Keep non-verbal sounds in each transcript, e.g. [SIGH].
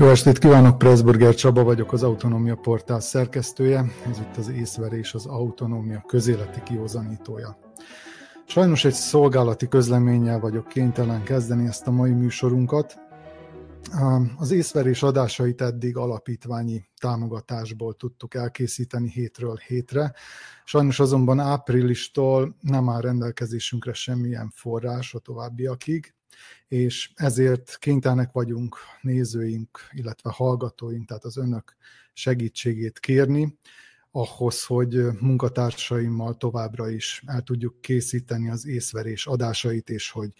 Jó estét kívánok, Pressburger Csaba vagyok, az Autonómia Portál szerkesztője. Ez itt az észverés, az autonómia közéleti kihozanítója. Sajnos egy szolgálati közleménnyel vagyok kénytelen kezdeni ezt a mai műsorunkat. Az észverés adásait eddig alapítványi támogatásból tudtuk elkészíteni hétről hétre. Sajnos azonban áprilistól nem áll rendelkezésünkre semmilyen forrás a továbbiakig, és ezért kénytelenek vagyunk nézőink, illetve hallgatóink, tehát az önök segítségét kérni, ahhoz, hogy munkatársaimmal továbbra is el tudjuk készíteni az észverés adásait, és hogy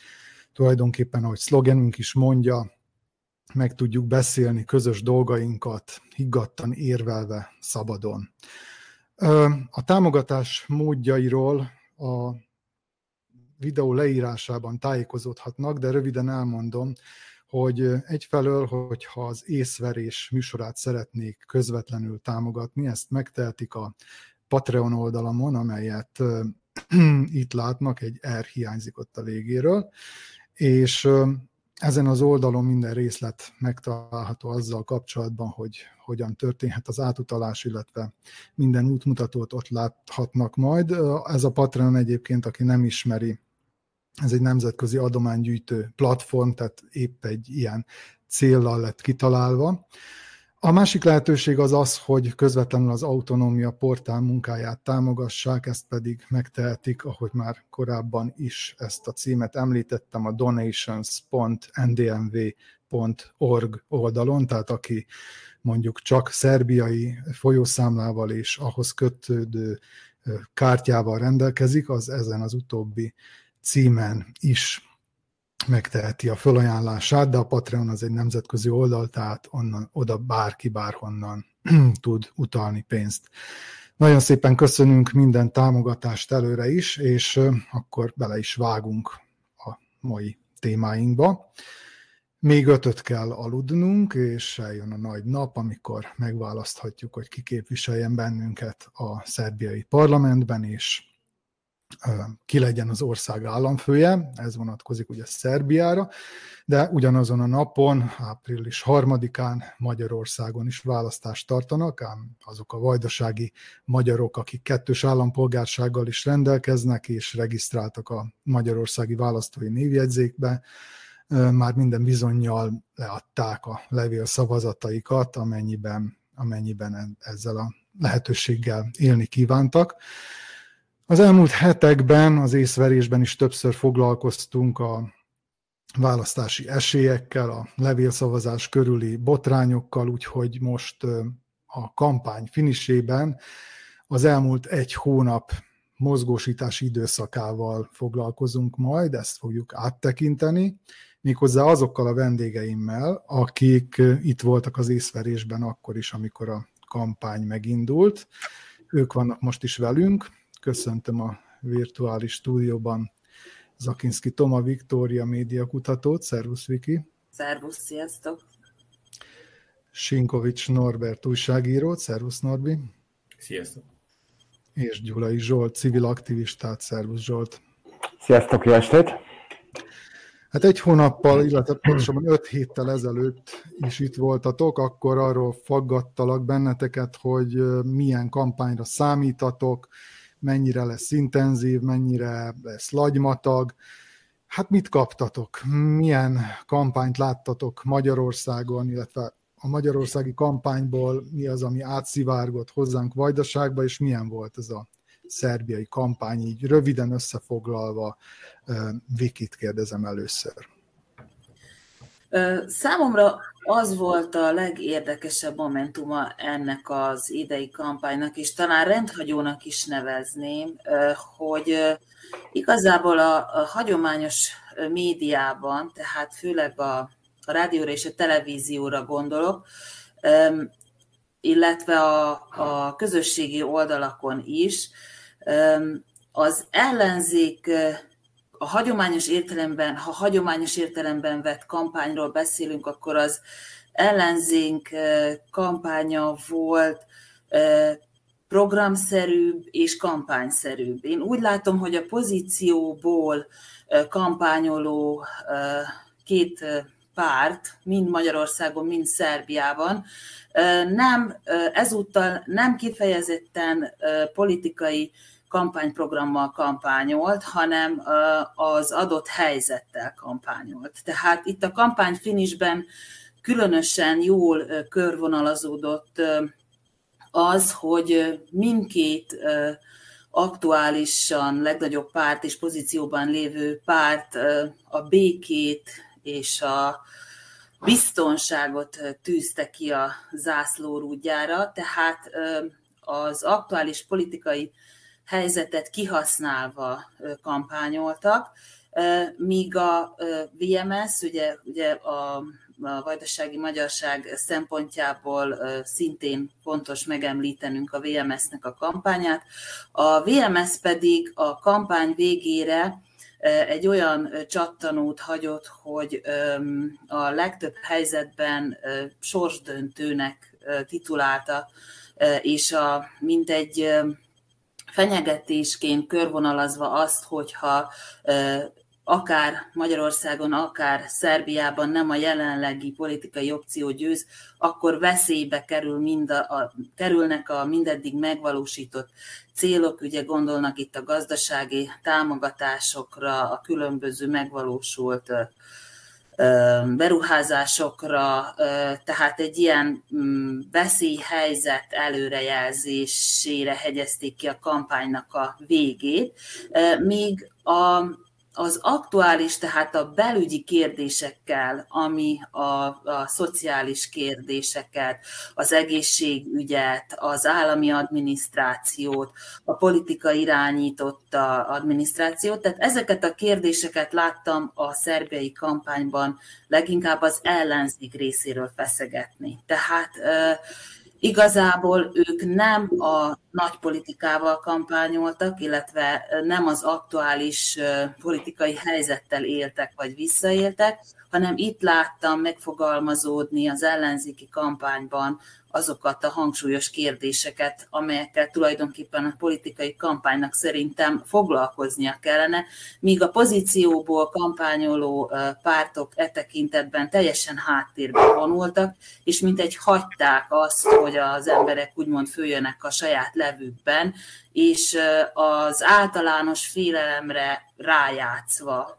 tulajdonképpen, ahogy szlogenünk is mondja, meg tudjuk beszélni közös dolgainkat, higgadtan érvelve, szabadon. A támogatás módjairól a videó leírásában tájékozódhatnak, de röviden elmondom, hogy egyfelől, hogyha az észverés műsorát szeretnék közvetlenül támogatni, ezt megtehetik a Patreon oldalamon, amelyet [CLEARS THROAT] itt látnak, egy R hiányzik ott a végéről, és ezen az oldalon minden részlet megtalálható azzal kapcsolatban, hogy hogyan történhet az átutalás, illetve minden útmutatót ott láthatnak majd. Ez a Patreon egyébként, aki nem ismeri, ez egy nemzetközi adománygyűjtő platform, tehát épp egy ilyen céllal lett kitalálva. A másik lehetőség az az, hogy közvetlenül az autonómia portál munkáját támogassák, ezt pedig megtehetik, ahogy már korábban is ezt a címet említettem, a donations.ndmv.org oldalon, tehát aki mondjuk csak szerbiai folyószámlával és ahhoz kötődő kártyával rendelkezik, az ezen az utóbbi címen is megteheti a felajánlását, de a Patreon az egy nemzetközi oldal, tehát onnan, oda bárki bárhonnan [CLEARS THROAT] tud utalni pénzt. Nagyon szépen köszönünk minden támogatást előre is, és akkor bele is vágunk a mai témáinkba. Még ötöt kell aludnunk, és eljön a nagy nap, amikor megválaszthatjuk, hogy ki képviseljen bennünket a szerbiai parlamentben, és ki legyen az ország államfője, ez vonatkozik ugye Szerbiára, de ugyanazon a napon, április harmadikán Magyarországon is választást tartanak, ám azok a vajdasági magyarok, akik kettős állampolgársággal is rendelkeznek, és regisztráltak a magyarországi választói névjegyzékbe, már minden bizonyal leadták a levél szavazataikat, amennyiben, amennyiben ezzel a lehetőséggel élni kívántak. Az elmúlt hetekben az észverésben is többször foglalkoztunk a választási esélyekkel, a levélszavazás körüli botrányokkal, úgyhogy most a kampány finisében az elmúlt egy hónap mozgósítási időszakával foglalkozunk majd, ezt fogjuk áttekinteni, méghozzá azokkal a vendégeimmel, akik itt voltak az észverésben akkor is, amikor a kampány megindult. Ők vannak most is velünk, Köszöntöm a virtuális stúdióban Zakinski Toma Viktória média kutatót. Szervusz, Viki! Szervusz, sziasztok! Sinkovics Norbert újságírót. Szervusz, Norbi! Sziasztok! És Gyulai Zsolt, civil aktivistát. Szervusz, Zsolt! Sziasztok, jó estét! Hát egy hónappal, illetve pontosabban öt héttel ezelőtt is itt voltatok, akkor arról faggattalak benneteket, hogy milyen kampányra számítatok, mennyire lesz intenzív, mennyire lesz lagymatag. Hát mit kaptatok? Milyen kampányt láttatok Magyarországon, illetve a magyarországi kampányból mi az, ami átszivárgott hozzánk Vajdaságba, és milyen volt ez a szerbiai kampány, így röviden összefoglalva, Vikit kérdezem először. Számomra az volt a legérdekesebb momentuma ennek az idei kampánynak, és talán rendhagyónak is nevezném, hogy igazából a, a hagyományos médiában, tehát főleg a, a rádióra és a televízióra gondolok, illetve a, a közösségi oldalakon is, az ellenzék a hagyományos értelemben, ha hagyományos értelemben vett kampányról beszélünk, akkor az ellenzénk kampánya volt programszerűbb és kampányszerűbb. Én úgy látom, hogy a pozícióból kampányoló két párt, mind Magyarországon, mind Szerbiában nem, ezúttal nem kifejezetten politikai kampányprogrammal kampányolt, hanem az adott helyzettel kampányolt. Tehát itt a kampány finisben különösen jól körvonalazódott az, hogy mindkét aktuálisan legnagyobb párt és pozícióban lévő párt a békét és a biztonságot tűzte ki a zászlórúdjára, tehát az aktuális politikai helyzetet kihasználva kampányoltak, míg a VMS, ugye, ugye a a vajdasági magyarság szempontjából szintén fontos megemlítenünk a VMS-nek a kampányát. A VMS pedig a kampány végére egy olyan csattanót hagyott, hogy a legtöbb helyzetben sorsdöntőnek titulálta, és a, mint egy fenyegetésként körvonalazva azt, hogyha akár Magyarországon, akár Szerbiában nem a jelenlegi politikai opció győz, akkor veszélybe kerül mind a, a, kerülnek a mindeddig megvalósított célok, ugye gondolnak itt a gazdasági támogatásokra, a különböző megvalósult beruházásokra, tehát egy ilyen mm, veszélyhelyzet előrejelzésére hegyezték ki a kampánynak a végét, míg a az aktuális, tehát a belügyi kérdésekkel, ami a, a szociális kérdéseket, az egészségügyet, az állami adminisztrációt, a politika irányította adminisztrációt, tehát ezeket a kérdéseket láttam a szerbiai kampányban leginkább az ellenzék részéről feszegetni. Tehát Igazából ők nem a nagy politikával kampányoltak, illetve nem az aktuális politikai helyzettel éltek vagy visszaéltek, hanem itt láttam megfogalmazódni az ellenzéki kampányban azokat a hangsúlyos kérdéseket, amelyekkel tulajdonképpen a politikai kampánynak szerintem foglalkoznia kellene, míg a pozícióból kampányoló pártok e tekintetben teljesen háttérbe vonultak, és mint egy hagyták azt, hogy az emberek úgymond följönnek a saját levükben, és az általános félelemre rájátszva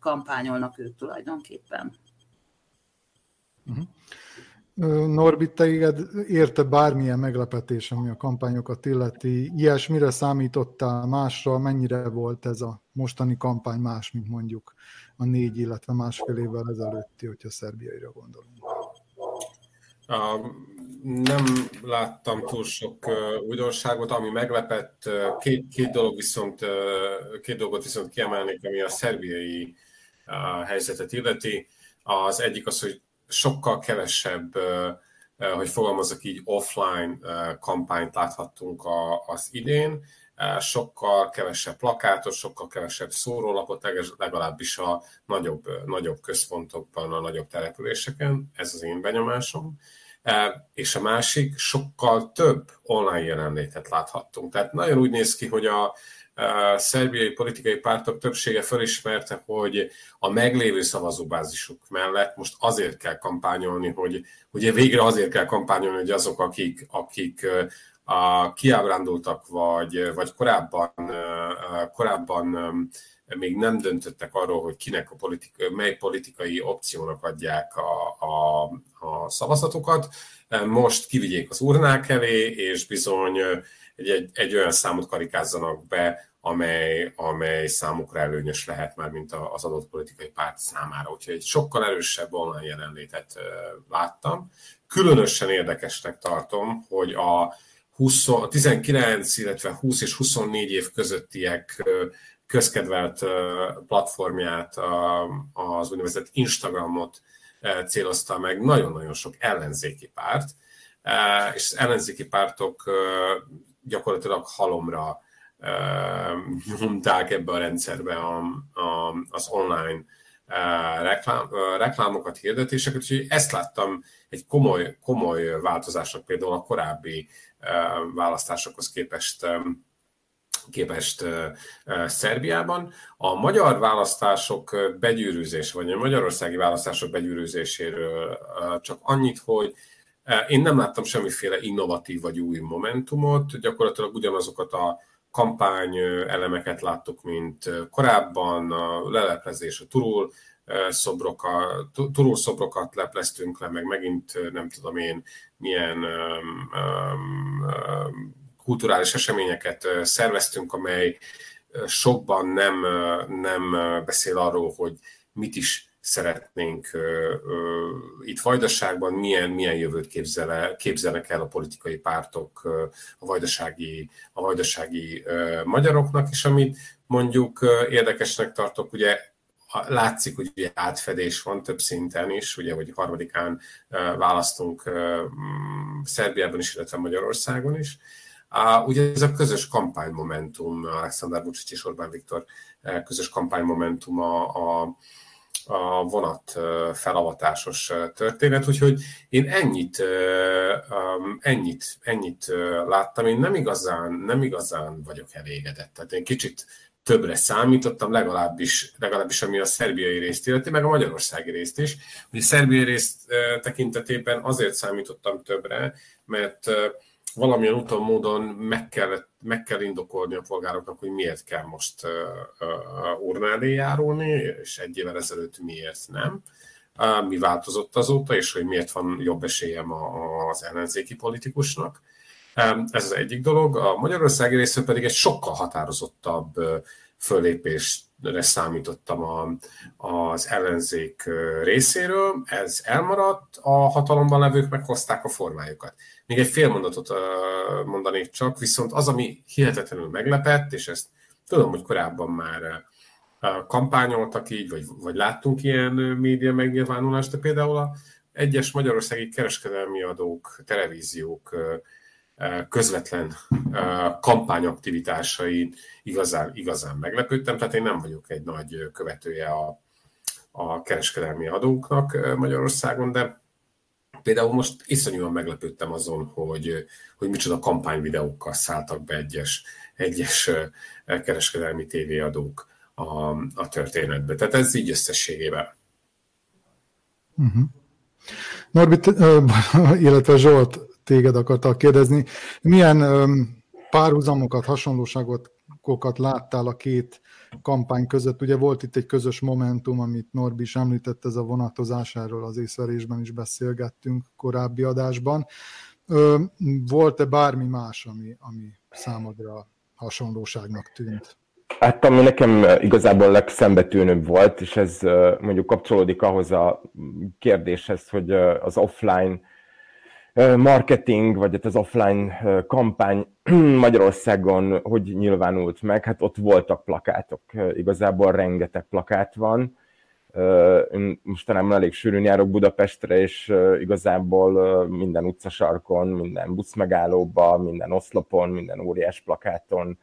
kampányolnak ők tulajdonképpen. Uh-huh. Norbi, téged érte bármilyen meglepetés, ami a kampányokat illeti? Ilyesmire számítottál másra? Mennyire volt ez a mostani kampány más, mint mondjuk a négy, illetve másfél évvel ezelőtti, hogyha szerbiaira gondolunk? Nem láttam túl sok újdonságot, ami meglepett. Két, két, dolog viszont, két dolgot viszont kiemelnék, ami a szerbiai helyzetet illeti. Az egyik az, hogy sokkal kevesebb, hogy fogalmazok így, offline kampányt láthattunk az idén, sokkal kevesebb plakátot, sokkal kevesebb szórólapot, legalábbis a nagyobb, nagyobb központokban, a nagyobb településeken, ez az én benyomásom. És a másik, sokkal több online jelenlétet láthattunk. Tehát nagyon úgy néz ki, hogy a, a szerbiai politikai pártok többsége felismerte, hogy a meglévő szavazóbázisuk mellett most azért kell kampányolni, hogy ugye végre azért kell kampányolni, hogy azok, akik, akik a kiábrándultak, vagy, vagy korábban, korábban még nem döntöttek arról, hogy kinek a politika, mely politikai opciónak adják a, a, a szavazatokat. Most kivigyék az urnák elé, és bizony egy, egy, egy olyan számot karikázzanak be, amely, amely számukra előnyös lehet már, mint az adott politikai párt számára. Úgyhogy egy sokkal erősebb online jelenlétet láttam. Különösen érdekesnek tartom, hogy a 20, 19, illetve 20 és 24 év közöttiek közkedvelt platformját, az úgynevezett Instagramot célozta meg nagyon-nagyon sok ellenzéki párt, és az ellenzéki pártok gyakorlatilag halomra nyomták ebbe a rendszerbe az online reklám, reklámokat, hirdetéseket, úgyhogy ezt láttam egy komoly, komoly változásnak például a korábbi választásokhoz képest képest Szerbiában. A magyar választások begyűrűzés, vagy a magyarországi választások begyűrűzéséről csak annyit, hogy én nem láttam semmiféle innovatív vagy új momentumot, gyakorlatilag ugyanazokat a kampány elemeket láttuk, mint korábban, a leleplezés, a turul, szobrokat, turul szobrokat lepleztünk le, meg megint nem tudom én milyen um, um, kulturális eseményeket szerveztünk, amely sokban nem, nem beszél arról, hogy mit is szeretnénk itt Vajdaságban, milyen, milyen jövőt képzele, képzelnek el a politikai pártok a vajdasági, a vajdasági magyaroknak, és amit mondjuk érdekesnek tartok, ugye látszik, hogy ugye átfedés van több szinten is, ugye, hogy harmadikán választunk Szerbiában is, illetve Magyarországon is, Ugye ez a közös kampánymomentum, Alexander Vucic és Orbán Viktor eh, közös kampánymomentum a, a, a vonat eh, felavatásos eh, történet, úgyhogy én ennyit, ennyit, ennyit láttam, én nem igazán, nem igazán vagyok elégedett, tehát én kicsit többre számítottam, legalábbis, legalábbis ami a szerbiai részt illeti, meg a magyarországi részt is. Ugye a szerbiai részt tekintetében azért számítottam többre, mert valamilyen úton, módon meg kell, meg kell indokolni a polgároknak, hogy miért kell most urnálé járulni, és egy évvel ezelőtt miért nem. Mi változott azóta, és hogy miért van jobb esélyem az ellenzéki politikusnak. Ez az egyik dolog. A Magyarországi részről pedig egy sokkal határozottabb fölépésre számítottam a, az ellenzék részéről. Ez elmaradt, a hatalomban levők meghozták a formájukat. Még egy fél mondatot mondanék csak, viszont az, ami hihetetlenül meglepett, és ezt tudom, hogy korábban már kampányoltak így, vagy, vagy láttunk ilyen média megnyilvánulást, de például a egyes magyarországi kereskedelmi adók, televíziók közvetlen kampányaktivitásai igazán, igazán meglepődtem, tehát én nem vagyok egy nagy követője a, a kereskedelmi adóknak Magyarországon, de Például most iszonyúan meglepődtem azon, hogy, hogy micsoda kampányvideókkal szálltak be egyes, egyes kereskedelmi tévéadók a, a történetbe. Tehát ez így összességében. Uh-huh. Norbit, [LAUGHS] illetve Zsolt, téged akartak kérdezni, milyen párhuzamokat, hasonlóságokat láttál a két kampány között. Ugye volt itt egy közös momentum, amit Norbi is említett, ez a vonatozásáról az észverésben is beszélgettünk korábbi adásban. Volt-e bármi más, ami, ami számodra hasonlóságnak tűnt? Hát ami nekem igazából legszembetűnőbb volt, és ez mondjuk kapcsolódik ahhoz a kérdéshez, hogy az offline marketing, vagy hát az offline kampány [CLEARS THROAT] Magyarországon hogy nyilvánult meg? Hát ott voltak plakátok, igazából rengeteg plakát van. Én mostanában elég sűrűn járok Budapestre, és igazából minden utcasarkon, minden buszmegállóban, minden oszlopon, minden óriás plakáton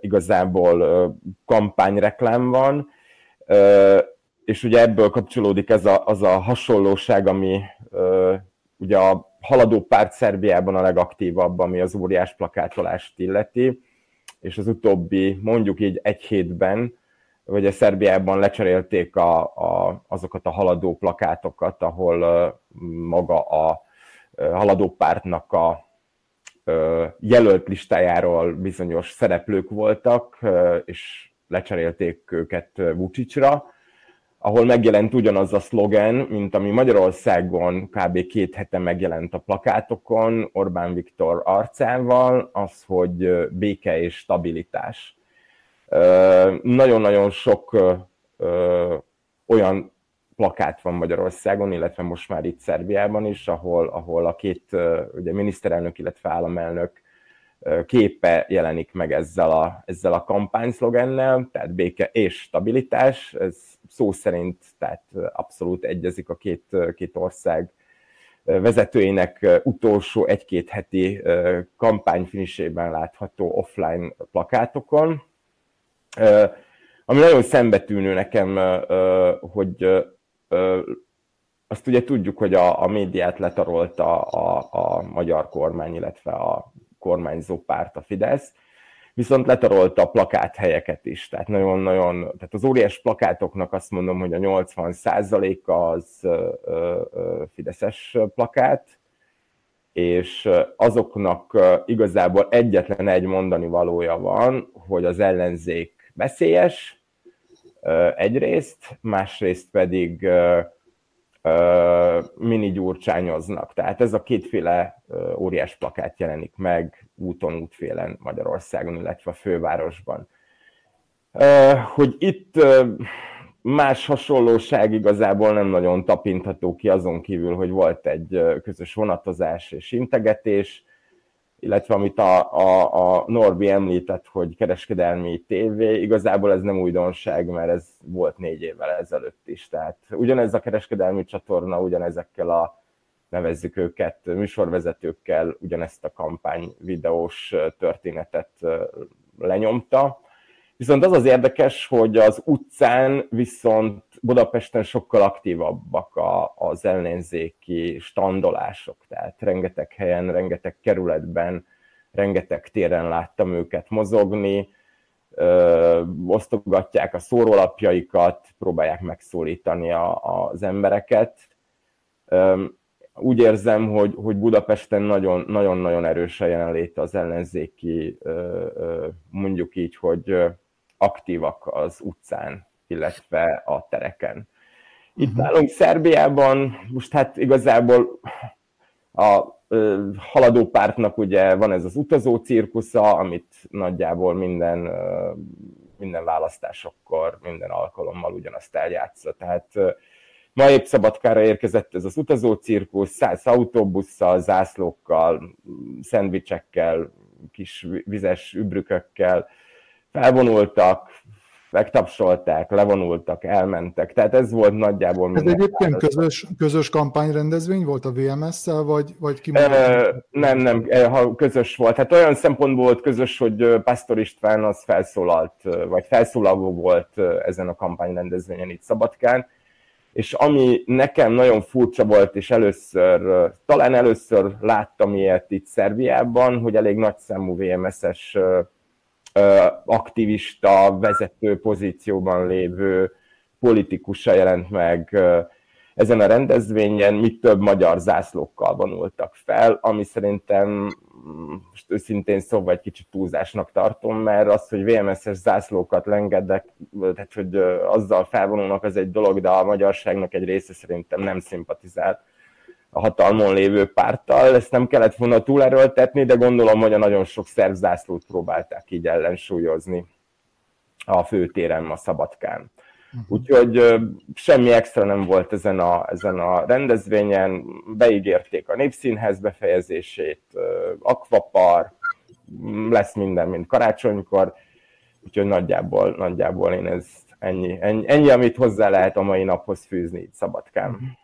igazából kampányreklám van. És ugye ebből kapcsolódik ez a, az a hasonlóság, ami ugye a haladó párt Szerbiában a legaktívabb, ami az óriás plakátolást illeti, és az utóbbi mondjuk így egy hétben, vagy a Szerbiában lecserélték a, a, azokat a haladó plakátokat, ahol maga a haladó pártnak a uh, jelölt listájáról bizonyos szereplők voltak, és lecserélték őket Vucicra, ahol megjelent ugyanaz a szlogen, mint ami Magyarországon kb. két hete megjelent a plakátokon Orbán Viktor arcával, az, hogy béke és stabilitás. Nagyon-nagyon sok olyan plakát van Magyarországon, illetve most már itt Szerbiában is, ahol, ahol a két ugye, miniszterelnök, illetve államelnök képe jelenik meg ezzel a, ezzel a kampányszlogennel, tehát béke és stabilitás, ez szó szerint, tehát abszolút egyezik a két, két ország vezetőinek utolsó egy-két heti kampányfinisében látható offline plakátokon. Ami nagyon szembetűnő nekem, hogy azt ugye tudjuk, hogy a, a médiát letarolta a, a magyar kormány, illetve a kormányzó párt, a Fidesz, viszont letarolta a plakáthelyeket is. Tehát nagyon-nagyon, tehát az óriás plakátoknak azt mondom, hogy a 80%-a az Fideszes plakát, és azoknak igazából egyetlen egy mondani valója van, hogy az ellenzék veszélyes egyrészt, másrészt pedig mini gyurcsányoznak. Tehát ez a kétféle óriás plakát jelenik meg úton, útfélen Magyarországon, illetve a fővárosban. Hogy itt más hasonlóság igazából nem nagyon tapintható ki azon kívül, hogy volt egy közös vonatozás és integetés, illetve amit a, a, a Norbi említett, hogy kereskedelmi tévé, igazából ez nem újdonság, mert ez volt négy évvel ezelőtt is. Tehát ugyanez a kereskedelmi csatorna, ugyanezekkel a nevezzük őket műsorvezetőkkel, ugyanezt a kampány videós történetet lenyomta. Viszont az az érdekes, hogy az utcán viszont Budapesten sokkal aktívabbak a, az ellenzéki standolások, tehát rengeteg helyen, rengeteg kerületben, rengeteg téren láttam őket mozogni, ö, osztogatják a szórólapjaikat, próbálják megszólítani a, az embereket. Ö, úgy érzem, hogy, hogy Budapesten nagyon-nagyon erős a jelenléte az ellenzéki, mondjuk így, hogy aktívak az utcán, illetve a tereken. Itt uh-huh. nálunk Szerbiában most hát igazából a haladó pártnak ugye van ez az utazó cirkusza, amit nagyjából minden, minden választásokkor, minden alkalommal ugyanazt eljátsza. Tehát ma épp Szabadkára érkezett ez az utazó cirkusz, száz autóbusszal, zászlókkal, szendvicsekkel, kis vizes übrükökkel, felvonultak, megtapsolták, levonultak, elmentek. Tehát ez volt nagyjából minden. Ez egyébként közös, közös kampányrendezvény volt a VMS-szel, vagy, vagy ki? E, nem, nem, ha közös volt. Hát olyan szempontból volt közös, hogy Pastor István az felszólalt, vagy felszólaló volt ezen a kampányrendezvényen itt Szabadkán, és ami nekem nagyon furcsa volt, és először, talán először láttam ilyet itt Szerbiában, hogy elég nagyszámú VMS-es aktivista, vezető pozícióban lévő politikusa jelent meg ezen a rendezvényen, mit több magyar zászlókkal vonultak fel, ami szerintem most őszintén szóval egy kicsit túlzásnak tartom, mert az, hogy VMS-es zászlókat lengedek, tehát hogy azzal felvonulnak, az egy dolog, de a magyarságnak egy része szerintem nem szimpatizál a hatalmon lévő párttal. Ezt nem kellett volna túlerőltetni, de gondolom, hogy a nagyon sok szervzászlót próbálták így ellensúlyozni a főtéren, a Szabadkán. Uh-huh. Úgyhogy semmi extra nem volt ezen a, ezen a rendezvényen, beígérték a Népszínhez befejezését, akvapar, lesz minden, mint karácsonykor, úgyhogy nagyjából, nagyjából én ez ennyi, ennyi, ennyi, amit hozzá lehet a mai naphoz fűzni itt Szabadkán.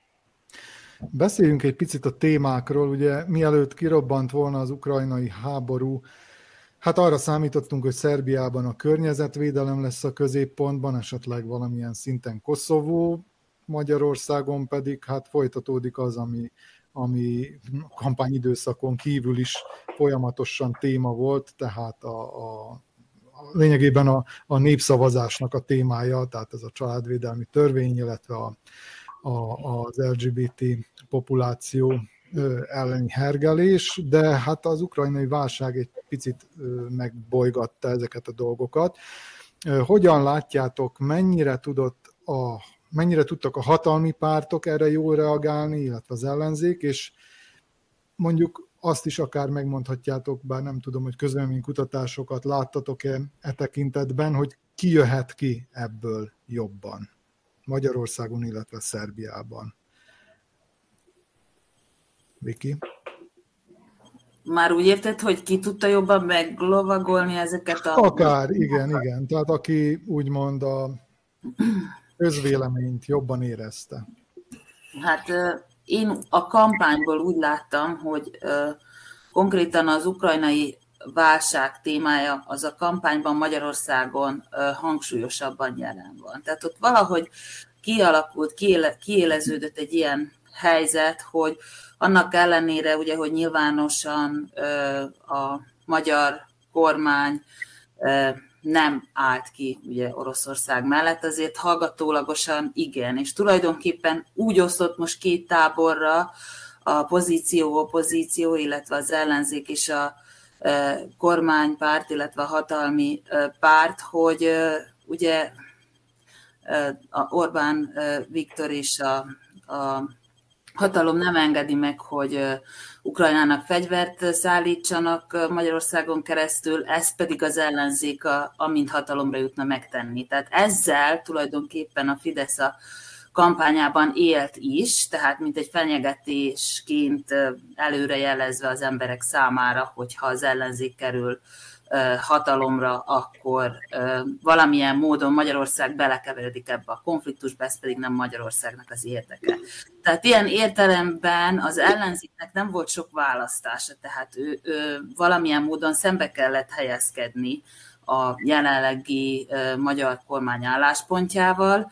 Beszéljünk egy picit a témákról, ugye mielőtt kirobbant volna az ukrajnai háború, hát arra számítottunk, hogy Szerbiában a környezetvédelem lesz a középpontban, esetleg valamilyen szinten Koszovó, Magyarországon pedig hát folytatódik az, ami, ami kampányidőszakon kívül is folyamatosan téma volt, tehát a, a, a lényegében a, a népszavazásnak a témája, tehát ez a családvédelmi törvény, illetve a, a, az LGBT populáció elleni hergelés, de hát az ukrajnai válság egy picit megbolygatta ezeket a dolgokat. Hogyan látjátok, mennyire tudott a mennyire tudtak a hatalmi pártok erre jól reagálni, illetve az ellenzék, és mondjuk azt is akár megmondhatjátok, bár nem tudom, hogy közleménykutatásokat láttatok-e e tekintetben, hogy ki jöhet ki ebből jobban. Magyarországon, illetve Szerbiában. Viki? Már úgy érted, hogy ki tudta jobban meglovagolni ezeket a... Akár, igen, igen. Tehát aki úgymond a közvéleményt jobban érezte. Hát én a kampányból úgy láttam, hogy konkrétan az ukrajnai válság témája az a kampányban Magyarországon hangsúlyosabban jelen van. Tehát ott valahogy kialakult, kiéle, kiéleződött egy ilyen helyzet, hogy annak ellenére, ugye, hogy nyilvánosan a magyar kormány nem állt ki ugye Oroszország mellett, azért hallgatólagosan igen, és tulajdonképpen úgy osztott most két táborra a pozíció, opozíció, illetve az ellenzék és a kormánypárt, illetve a hatalmi párt, hogy ugye a Orbán Viktor és a, a hatalom nem engedi meg, hogy Ukrajnának fegyvert szállítsanak Magyarországon keresztül, ezt pedig az ellenzék, amint hatalomra jutna megtenni. Tehát ezzel tulajdonképpen a Fidesz a kampányában élt is, tehát mint egy fenyegetésként előrejelezve az emberek számára, hogyha az ellenzék kerül hatalomra, akkor valamilyen módon Magyarország belekeveredik ebbe a konfliktusba, ez pedig nem Magyarországnak az érdeke. Tehát ilyen értelemben az ellenzéknek nem volt sok választása, tehát ő, ő valamilyen módon szembe kellett helyezkedni a jelenlegi magyar kormány álláspontjával,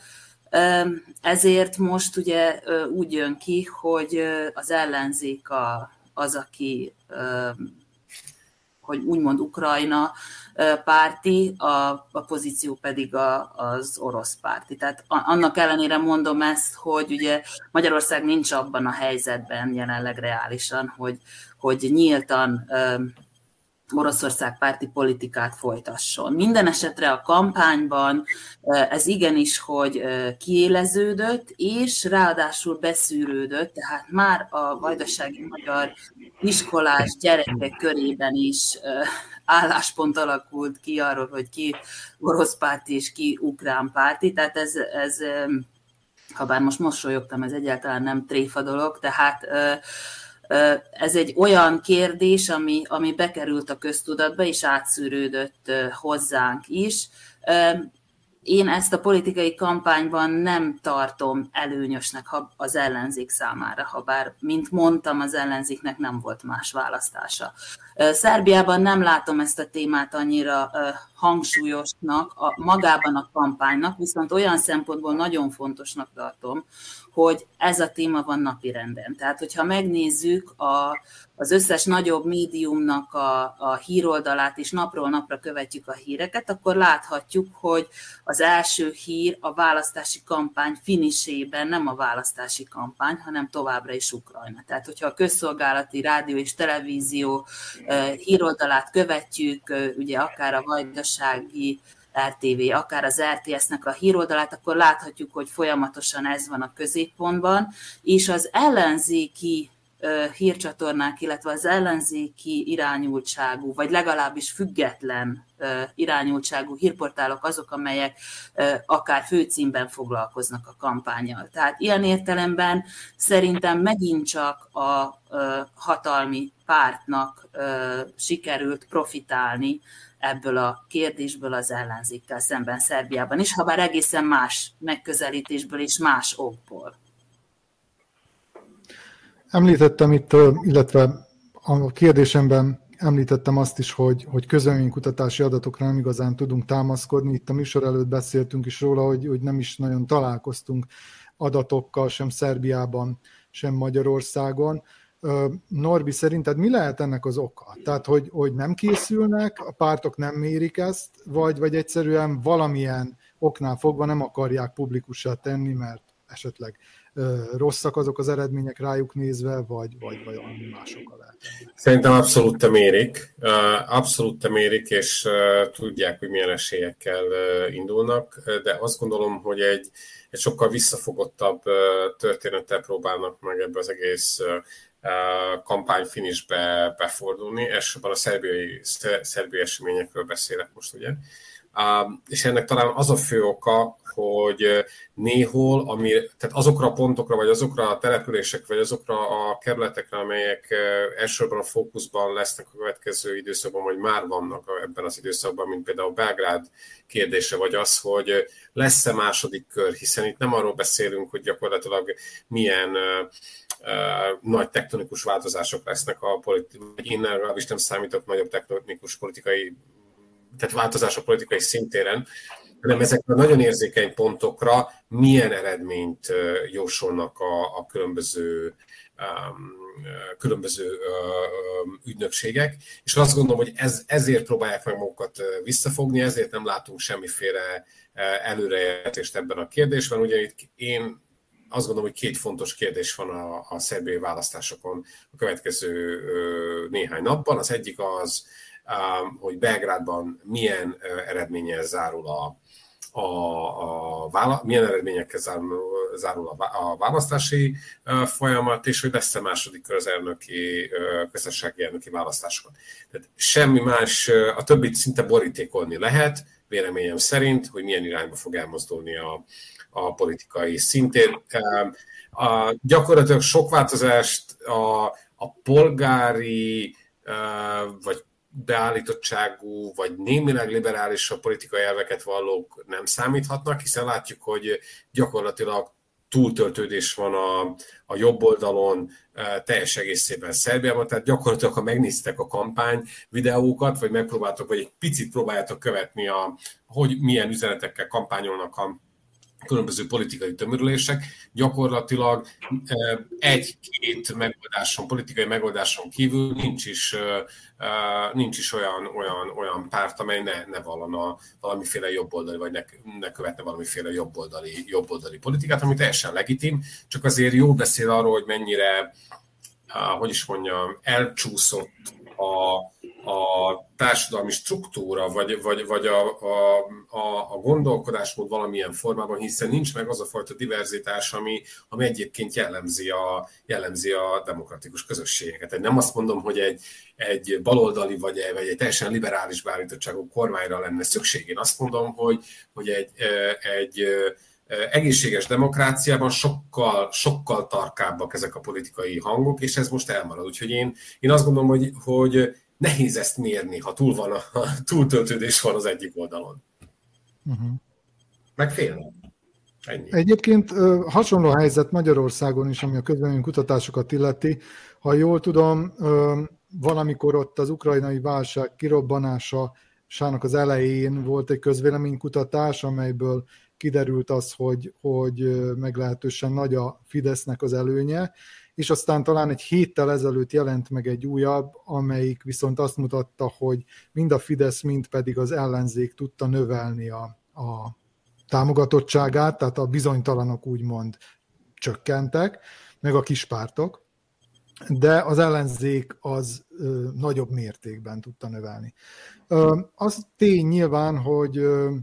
ezért most ugye úgy jön ki, hogy az ellenzék az, aki hogy úgymond Ukrajna párti, a, a pozíció pedig a, az orosz párti. Tehát annak ellenére mondom ezt, hogy ugye Magyarország nincs abban a helyzetben jelenleg reálisan, hogy, hogy nyíltan Oroszország párti politikát folytasson. Minden esetre a kampányban ez igenis, hogy kiéleződött, és ráadásul beszűrődött, tehát már a vajdasági magyar iskolás gyerekek körében is álláspont alakult ki arról, hogy ki orosz párti és ki ukrán párti, tehát ez, ez ha bár most mosolyogtam, ez egyáltalán nem tréfa dolog, tehát ez egy olyan kérdés, ami, ami bekerült a köztudatba, és átszűrődött hozzánk is. Én ezt a politikai kampányban nem tartom előnyösnek az ellenzék számára, ha bár, mint mondtam, az ellenzéknek nem volt más választása. Szerbiában nem látom ezt a témát annyira hangsúlyosnak a, magában a kampánynak, viszont olyan szempontból nagyon fontosnak tartom, hogy ez a téma van napirenden. Tehát, hogyha megnézzük a, az összes nagyobb médiumnak a, a híroldalát, és napról napra követjük a híreket, akkor láthatjuk, hogy az első hír a választási kampány finisében nem a választási kampány, hanem továbbra is Ukrajna. Tehát, hogyha a közszolgálati rádió és televízió híroldalát követjük, ugye akár a vajdasági RTV, akár az RTS-nek a híroldalát, akkor láthatjuk, hogy folyamatosan ez van a középpontban, és az ellenzéki hírcsatornák, illetve az ellenzéki irányultságú, vagy legalábbis független irányultságú hírportálok azok, amelyek akár főcímben foglalkoznak a kampányal. Tehát ilyen értelemben szerintem megint csak a hatalmi pártnak sikerült profitálni ebből a kérdésből az ellenzékkel szemben Szerbiában is, ha bár egészen más megközelítésből és más okból. Említettem itt, illetve a kérdésemben említettem azt is, hogy, hogy közölménykutatási adatokra nem igazán tudunk támaszkodni. Itt a műsor előtt beszéltünk is róla, hogy, hogy nem is nagyon találkoztunk adatokkal sem Szerbiában, sem Magyarországon. Norbi, szerinted mi lehet ennek az oka? Tehát, hogy, hogy nem készülnek, a pártok nem mérik ezt, vagy, vagy egyszerűen valamilyen oknál fogva nem akarják publikussá tenni, mert esetleg rosszak azok az eredmények rájuk nézve, vagy, vagy, vagy valami másokkal lehet. Szerintem abszolút te mérik, abszolút te mérik, és tudják, hogy milyen esélyekkel indulnak, de azt gondolom, hogy egy, egy sokkal visszafogottabb történettel próbálnak meg ebbe az egész kampány finisbe befordulni, elsősorban a szerbiai, szerbiai eseményekről beszélek most, ugye. És ennek talán az a fő oka, hogy néhol, ami, tehát azokra a pontokra, vagy azokra a települések, vagy azokra a kerületekre, amelyek elsősorban a fókuszban lesznek a következő időszakban, vagy már vannak ebben az időszakban, mint például Belgrád kérdése, vagy az, hogy lesz-e második kör, hiszen itt nem arról beszélünk, hogy gyakorlatilag milyen uh, nagy tektonikus változások lesznek a politikai, én legalábbis nem számítok nagyobb tektonikus politikai, tehát változások politikai szintéren, hanem ezekre a nagyon érzékeny pontokra milyen eredményt jósolnak a, a különböző különböző ügynökségek, és azt gondolom, hogy ez, ezért próbálják meg magukat visszafogni, ezért nem látunk semmiféle előrejelzést ebben a kérdésben. Ugye itt én azt gondolom, hogy két fontos kérdés van a, a szerbiai választásokon a következő néhány napban. Az egyik az, hogy Belgrádban milyen eredménye zárul a, a, a vála, milyen eredményekkel zárul, zárul a, a választási folyamat, és hogy lesz-e második kör az elnöki, közösségi elnöki választásokon. Tehát semmi más, a többit szinte borítékolni lehet, véleményem szerint, hogy milyen irányba fog elmozdulni a, a politikai szintén. A, gyakorlatilag sok változást a, a polgári vagy beállítottságú, vagy némileg liberális a politikai elveket vallók nem számíthatnak, hiszen látjuk, hogy gyakorlatilag túltöltődés van a, a jobb oldalon e, teljes egészében Szerbiában, tehát gyakorlatilag, ha megnéztek a kampány videókat, vagy megpróbáltok, vagy egy picit próbáljátok követni, a, hogy milyen üzenetekkel kampányolnak a különböző politikai tömörülések, gyakorlatilag egy-két megoldáson, politikai megoldáson kívül nincs is, nincs is olyan, olyan, olyan párt, amely ne, ne vallana valamiféle jobboldali, vagy ne, ne követne valamiféle jobboldali, jobboldali politikát, ami teljesen legitim, csak azért jó beszél arról, hogy mennyire, hogy is mondjam, elcsúszott a, a társadalmi struktúra, vagy, vagy, vagy a, a, a, a gondolkodásmód valamilyen formában, hiszen nincs meg az a fajta diverzitás, ami, ami egyébként jellemzi a, jellemzi a demokratikus közösségeket. Egy nem azt mondom, hogy egy, egy baloldali vagy vagy egy teljesen liberális beállítottságú kormányra lenne szükség. Én azt mondom, hogy, hogy egy, egy egészséges demokráciában sokkal, sokkal tarkábbak ezek a politikai hangok, és ez most elmarad. Úgyhogy én, én azt gondolom, hogy, hogy nehéz ezt mérni, ha túl van a, a túltöltődés van az egyik oldalon. Uh-huh. Meg fél. Ennyi. Egyébként hasonló helyzet Magyarországon is, ami a közvélemény kutatásokat illeti. Ha jól tudom, valamikor ott az ukrajnai válság kirobbanása sának az elején volt egy közvéleménykutatás, amelyből kiderült az, hogy, hogy meglehetősen nagy a Fidesznek az előnye, és aztán talán egy héttel ezelőtt jelent meg egy újabb, amelyik viszont azt mutatta, hogy mind a Fidesz, mind pedig az ellenzék tudta növelni a, a támogatottságát, tehát a bizonytalanok úgymond csökkentek, meg a kispártok, de az ellenzék az ö, nagyobb mértékben tudta növelni. Ö, az tény nyilván, hogy ö,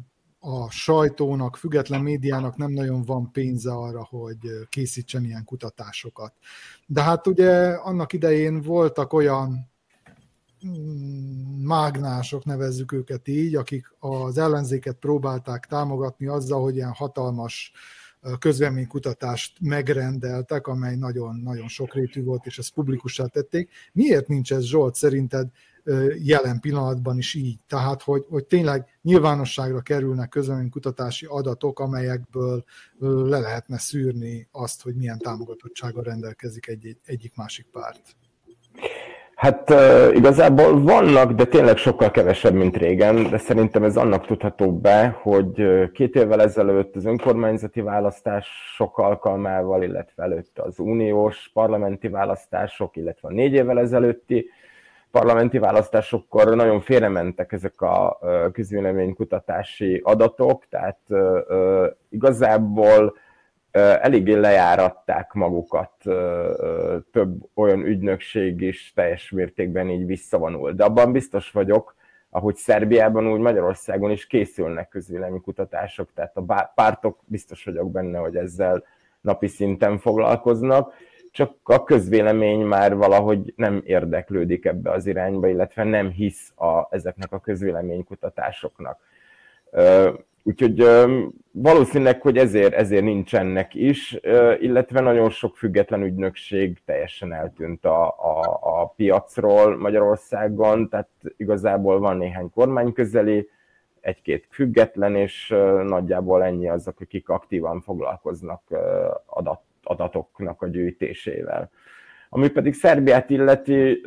a sajtónak, független médiának nem nagyon van pénze arra, hogy készítsen ilyen kutatásokat. De hát ugye annak idején voltak olyan mm, mágnások, nevezzük őket így, akik az ellenzéket próbálták támogatni azzal, hogy ilyen hatalmas közvéleménykutatást megrendeltek, amely nagyon-nagyon sokrétű volt, és ezt publikussá tették. Miért nincs ez, Zsolt, szerinted jelen pillanatban is így. Tehát, hogy, hogy tényleg nyilvánosságra kerülnek közönkutatási adatok, amelyekből le lehetne szűrni azt, hogy milyen támogatottsággal rendelkezik egy, egyik másik párt. Hát igazából vannak, de tényleg sokkal kevesebb, mint régen, de szerintem ez annak tudható be, hogy két évvel ezelőtt az önkormányzati választások alkalmával, illetve előtt az uniós parlamenti választások, illetve a négy évvel ezelőtti parlamenti választásokkor nagyon félrementek ezek a közvéleménykutatási adatok, tehát igazából eléggé lejáratták magukat, több olyan ügynökség is teljes mértékben így visszavonul. De abban biztos vagyok, ahogy Szerbiában, úgy Magyarországon is készülnek közvéleménykutatások, tehát a pártok biztos vagyok benne, hogy ezzel napi szinten foglalkoznak, csak a közvélemény már valahogy nem érdeklődik ebbe az irányba, illetve nem hisz a, ezeknek a közvéleménykutatásoknak. Úgyhogy valószínűleg, hogy ezért, ezért nincsenek is, illetve nagyon sok független ügynökség teljesen eltűnt a, a, a piacról Magyarországon, tehát igazából van néhány kormányközeli, egy-két független, és nagyjából ennyi azok, akik aktívan foglalkoznak adat adatoknak a gyűjtésével. Ami pedig Szerbiát illeti,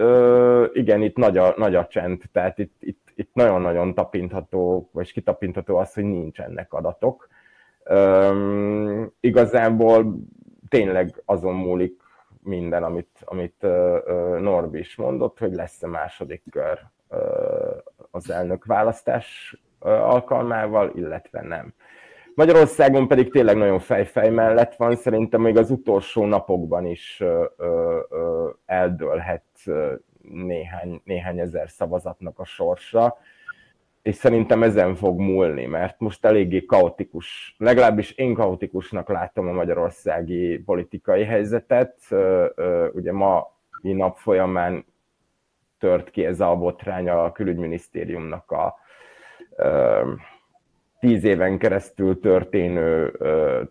igen, itt nagy a, nagy a csend, tehát itt, itt itt nagyon-nagyon tapintható, vagy kitapintható az, hogy nincsenek adatok. Üm, igazából tényleg azon múlik minden, amit, amit Norbi is mondott, hogy lesz-e második kör az elnök választás alkalmával, illetve nem. Magyarországon pedig tényleg nagyon fejfej mellett van, szerintem még az utolsó napokban is eldőlhet néhány, néhány ezer szavazatnak a sorsa, és szerintem ezen fog múlni, mert most eléggé kaotikus, legalábbis én kaotikusnak látom a magyarországi politikai helyzetet. Ugye ma nap folyamán tört ki ez a botrány a külügyminisztériumnak a tíz éven keresztül történő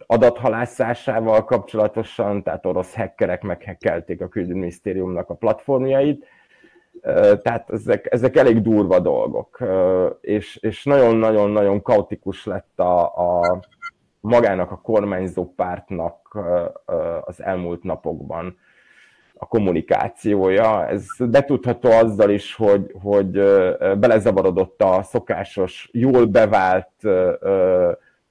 adathalászásával kapcsolatosan, tehát orosz hackerek meghekkelték a külügyminisztériumnak a platformjait, tehát ezek, ezek elég durva dolgok, és, és nagyon-nagyon-nagyon kaotikus lett a, a magának a kormányzó pártnak az elmúlt napokban a kommunikációja. Ez betudható azzal is, hogy, hogy belezavarodott a szokásos, jól bevált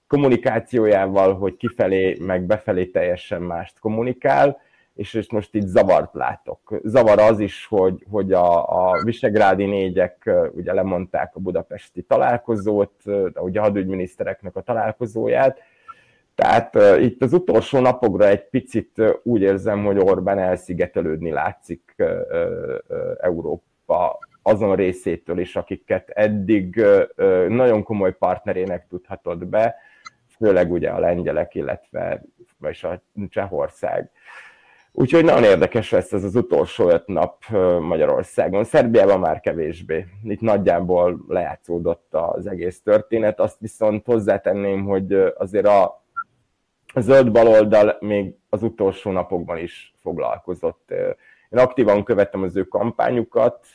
kommunikációjával, hogy kifelé, meg befelé teljesen mást kommunikál, és, és most itt zavart látok. Zavar az is, hogy, hogy a, a visegrádi négyek ugye lemondták a budapesti találkozót, ugye a hadügyminisztereknek a találkozóját, tehát uh, itt az utolsó napokra egy picit uh, úgy érzem, hogy Orbán elszigetelődni látszik uh, uh, Európa azon részétől is, akiket eddig uh, nagyon komoly partnerének tudhatott be, főleg ugye a lengyelek, illetve vagy a Csehország. Úgyhogy nagyon érdekes lesz ez az utolsó öt nap Magyarországon. Szerbiában már kevésbé. Itt nagyjából lejátszódott az egész történet. Azt viszont hozzátenném, hogy azért a zöld baloldal még az utolsó napokban is foglalkozott. Én aktívan követtem az ő kampányukat,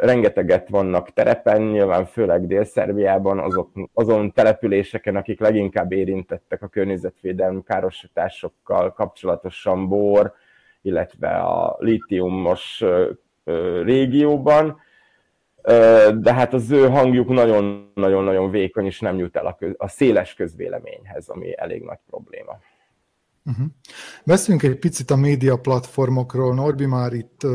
rengeteget vannak terepen, nyilván főleg Dél-Szerbiában, azok, azon településeken, akik leginkább érintettek a környezetvédelmi károsításokkal kapcsolatosan bor, illetve a lítiumos régióban, de hát az ő hangjuk nagyon-nagyon-nagyon vékony, és nem jut el a, köz, a széles közvéleményhez, ami elég nagy probléma. Uh-huh. Beszéljünk egy picit a média platformokról. Norbi már itt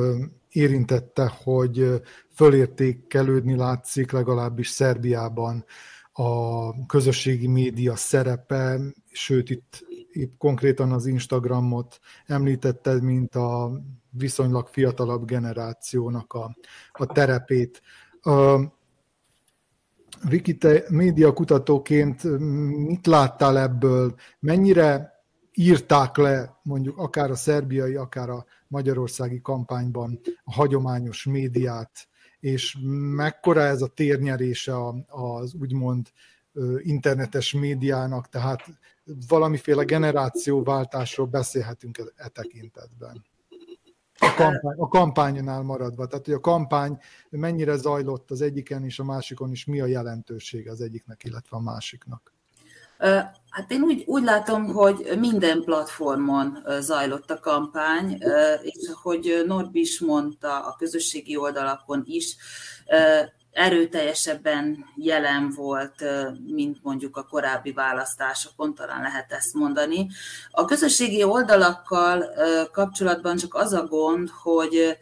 érintette, hogy fölértékelődni látszik legalábbis Szerbiában a közösségi média szerepe, sőt itt, itt konkrétan az Instagramot említetted, mint a viszonylag fiatalabb generációnak a, a terepét. Média kutatóként mit láttál ebből? Mennyire írták le mondjuk akár a szerbiai, akár a magyarországi kampányban a hagyományos médiát, és mekkora ez a térnyerése az úgymond internetes médiának, tehát valamiféle generációváltásról beszélhetünk e, e tekintetben. A, kampány, a kampánynál maradva, tehát hogy a kampány mennyire zajlott az egyiken és a másikon is, mi a jelentősége az egyiknek, illetve a másiknak. Hát én úgy, úgy látom, hogy minden platformon zajlott a kampány, és hogy Norbi is mondta a közösségi oldalakon is, erőteljesebben jelen volt, mint mondjuk a korábbi választásokon, talán lehet ezt mondani. A közösségi oldalakkal kapcsolatban csak az a gond, hogy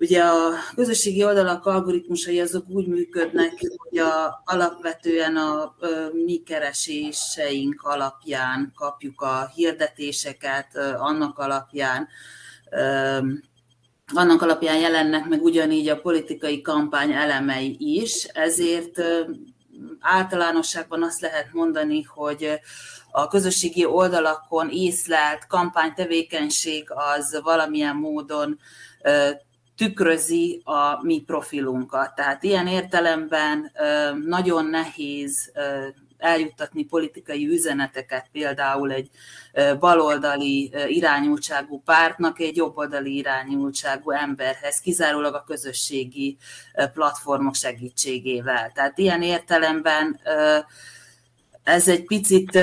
Ugye a közösségi oldalak algoritmusai azok úgy működnek, hogy a, alapvetően a, a mi kereséseink alapján kapjuk a hirdetéseket, annak alapján annak alapján jelennek meg ugyanígy a politikai kampány elemei is, ezért általánosságban azt lehet mondani, hogy a közösségi oldalakon észlelt kampánytevékenység az valamilyen módon tükrözi a mi profilunkat. Tehát ilyen értelemben nagyon nehéz eljuttatni politikai üzeneteket például egy baloldali irányultságú pártnak egy jobboldali irányultságú emberhez, kizárólag a közösségi platformok segítségével. Tehát ilyen értelemben ez egy picit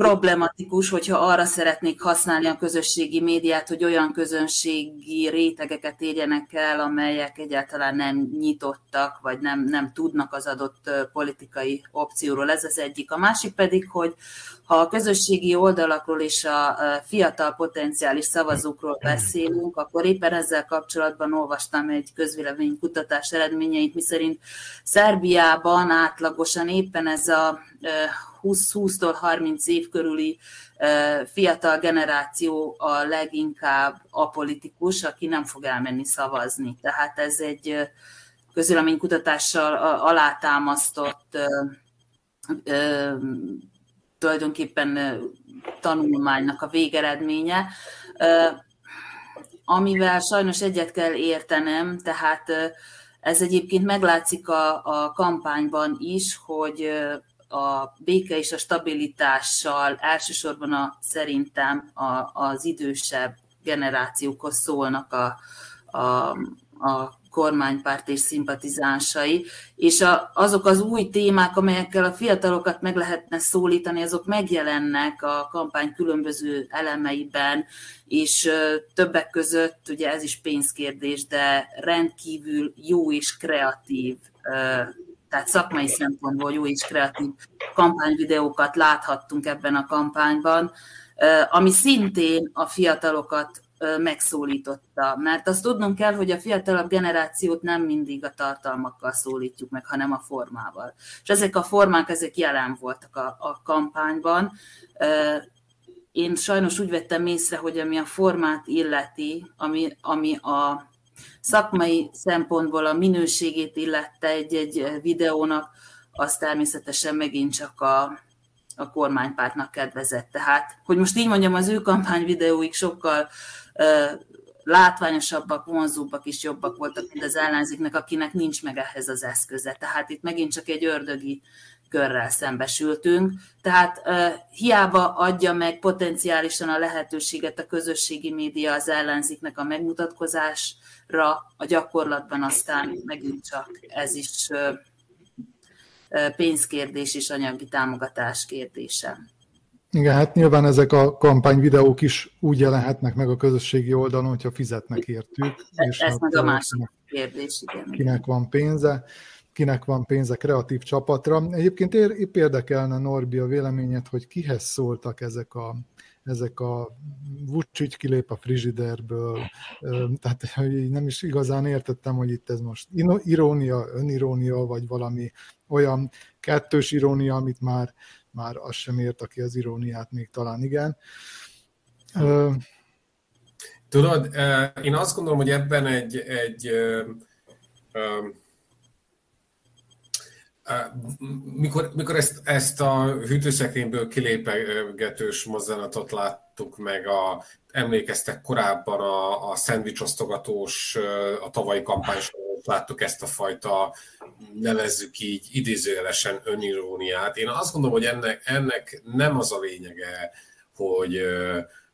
problematikus, hogyha arra szeretnék használni a közösségi médiát, hogy olyan közönségi rétegeket érjenek el, amelyek egyáltalán nem nyitottak, vagy nem, nem tudnak az adott politikai opcióról. Ez az egyik. A másik pedig, hogy ha a közösségi oldalakról és a fiatal potenciális szavazókról beszélünk, akkor éppen ezzel kapcsolatban olvastam egy közvéleménykutatás eredményeit, miszerint Szerbiában átlagosan éppen ez a 20-tól 30 év körüli fiatal generáció a leginkább apolitikus, aki nem fog elmenni szavazni. Tehát ez egy közvéleménykutatással alátámasztott tulajdonképpen tanulmánynak a végeredménye, amivel sajnos egyet kell értenem, tehát ez egyébként meglátszik a, a kampányban is, hogy a béke és a stabilitással elsősorban a, szerintem a, az idősebb generációkhoz szólnak a, a, a kormánypárt és szimpatizánsai, és a, azok az új témák, amelyekkel a fiatalokat meg lehetne szólítani, azok megjelennek a kampány különböző elemeiben, és többek között, ugye ez is pénzkérdés, de rendkívül jó és kreatív tehát szakmai szempontból jó és kreatív kampányvideókat láthattunk ebben a kampányban, ami szintén a fiatalokat megszólította. Mert azt tudnunk kell, hogy a fiatalabb generációt nem mindig a tartalmakkal szólítjuk meg, hanem a formával. És ezek a formák, ezek jelen voltak a, a kampányban. Én sajnos úgy vettem észre, hogy ami a formát illeti, ami, ami a szakmai szempontból a minőségét illette egy-egy videónak, az természetesen megint csak a, a kormánypártnak kedvezett. Tehát, hogy most így mondjam, az ő kampány videóik sokkal látványosabbak, vonzóbbak is jobbak voltak, mint az ellenzéknek, akinek nincs meg ehhez az eszköze. Tehát itt megint csak egy ördögi körrel szembesültünk. Tehát uh, hiába adja meg potenciálisan a lehetőséget a közösségi média az ellenzéknek a megmutatkozásra, a gyakorlatban aztán megint csak ez is uh, pénzkérdés és anyagi támogatás kérdése. Igen, hát nyilván ezek a kampányvideók is úgy jelenhetnek meg a közösségi oldalon, hogyha fizetnek értük. És Ez hát, meg a másik kérdés, igen. Kinek van pénze, kinek van pénze kreatív csapatra. Egyébként épp érdekelne Norbi a véleményet, hogy kihez szóltak ezek a, ezek a Vucic kilép a frigiderből, tehát nem is igazán értettem, hogy itt ez most irónia, önirónia, vagy valami olyan kettős irónia, amit már már az sem ért, aki az iróniát még talán igen. Tudod, én azt gondolom, hogy ebben egy, egy mikor, mikor ezt, ezt a hűtőszekrényből kilépegetős mozzanatot láttuk meg, a, emlékeztek korábban a, a szendvicsosztogatós, a tavalyi kampány láttuk ezt a fajta, nevezzük így, idézőjelesen öniróniát. Én azt gondolom, hogy ennek, ennek nem az a lényege, hogy,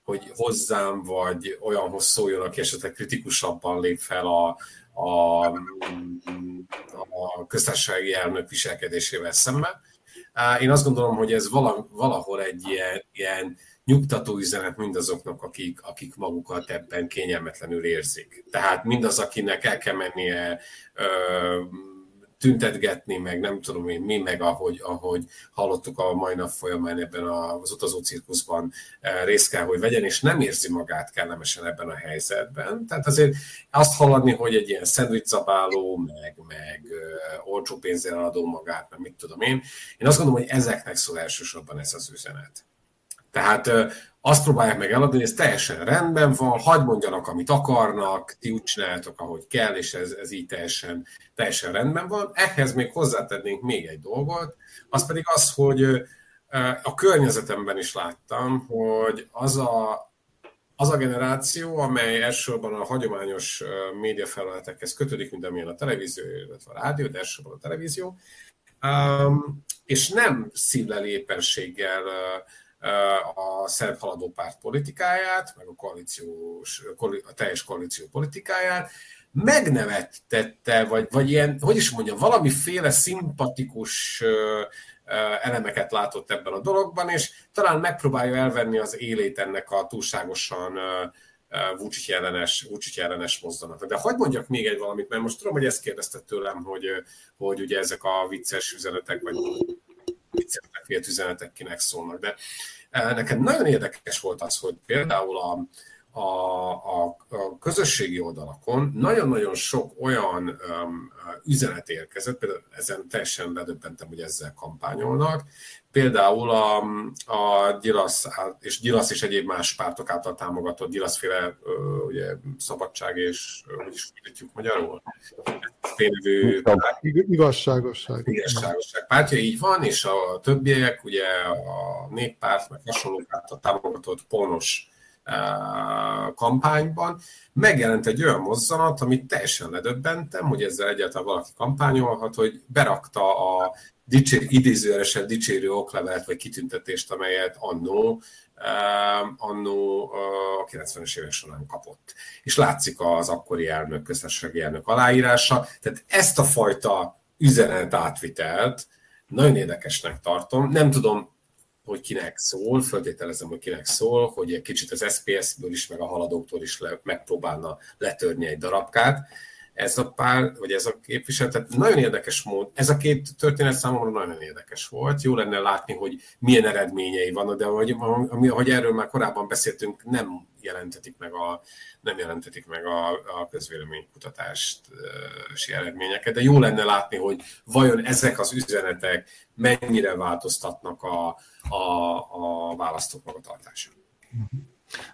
hogy hozzám vagy olyanhoz szóljon, aki esetleg kritikusabban lép fel a, a, a köztársasági elnök viselkedésével szemben. Én azt gondolom, hogy ez valahol egy ilyen, ilyen nyugtató üzenet mindazoknak, akik, akik magukat ebben kényelmetlenül érzik. Tehát mindaz, akinek el kell mennie ö, tüntetgetni, meg nem tudom én mi, meg ahogy, ahogy hallottuk a mai nap folyamán ebben az utazó cirkuszban részt kell, hogy vegyen, és nem érzi magát kellemesen ebben a helyzetben. Tehát azért azt hallani, hogy egy ilyen szendvicszabáló, meg, meg olcsó pénzzel adó magát, meg mit tudom én, én azt gondolom, hogy ezeknek szól elsősorban ez az üzenet. Tehát azt próbálják meg eladni, hogy ez teljesen rendben van, hagyd mondjanak, amit akarnak, ti úgy csináljátok, ahogy kell, és ez, ez így teljesen, teljesen rendben van. Ehhez még hozzátennénk még egy dolgot, az pedig az, hogy a környezetemben is láttam, hogy az a, az a generáció, amely elsősorban a hagyományos médiafelületekhez kötődik, mint amilyen a televízió, illetve a rádió, de elsősorban a televízió, és nem szívleli éppenséggel a szerb haladó párt politikáját, meg a, koalíciós, a teljes koalíció politikáját, megnevettette, vagy, vagy ilyen, hogy is mondjam, valamiféle szimpatikus elemeket látott ebben a dologban, és talán megpróbálja elvenni az élét ennek a túlságosan Vucic ellenes, Vucic ellenes mozzanat. De hagyd mondjak még egy valamit, mert most tudom, hogy ezt kérdezte tőlem, hogy, hogy ugye ezek a vicces üzenetek, vagy viccesnek vélt üzenetek kinek szólnak, de nekem nagyon érdekes volt az, hogy például a, a, a, a közösségi oldalakon nagyon-nagyon sok olyan um, üzenet érkezett, például ezen teljesen ledöbbentem, hogy ezzel kampányolnak, például a, a Gyilasz és Gyilasz és egyéb más pártok által támogatott Gyilaszféle ugye, szabadság és hogy is fordítjuk magyarul? Félvő igazságosság. Igazságosság pártja, így van, és a többiek, ugye a néppárt, meg hasonló pártot támogatott Pónos kampányban megjelent egy olyan mozzanat, amit teljesen ledöbbentem, hogy ezzel egyáltalán valaki kampányolhat, hogy berakta a dicsér, idézőjelesen dicsérő oklevelet vagy kitüntetést, amelyet annó, annó a 90-es évek során kapott. És látszik az akkori elnök, köztársasági elnök aláírása. Tehát ezt a fajta üzenet átvitelt nagyon érdekesnek tartom. Nem tudom, hogy kinek szól, föltételezem, hogy kinek szól, hogy egy kicsit az SPS-ből is, meg a haladóktól is le, megpróbálna letörni egy darabkát. Ez a pár, vagy ez a képviselő, tehát nagyon érdekes mód. Ez a két történet számomra nagyon érdekes volt. Jó lenne látni, hogy milyen eredményei vannak, de ahogy, ahogy erről már korábban beszéltünk, nem jelentetik meg a, nem jelentetik meg a, a közvéleménykutatási eredményeket, de jó lenne látni, hogy vajon ezek az üzenetek mennyire változtatnak a, a, a választók magatartásán.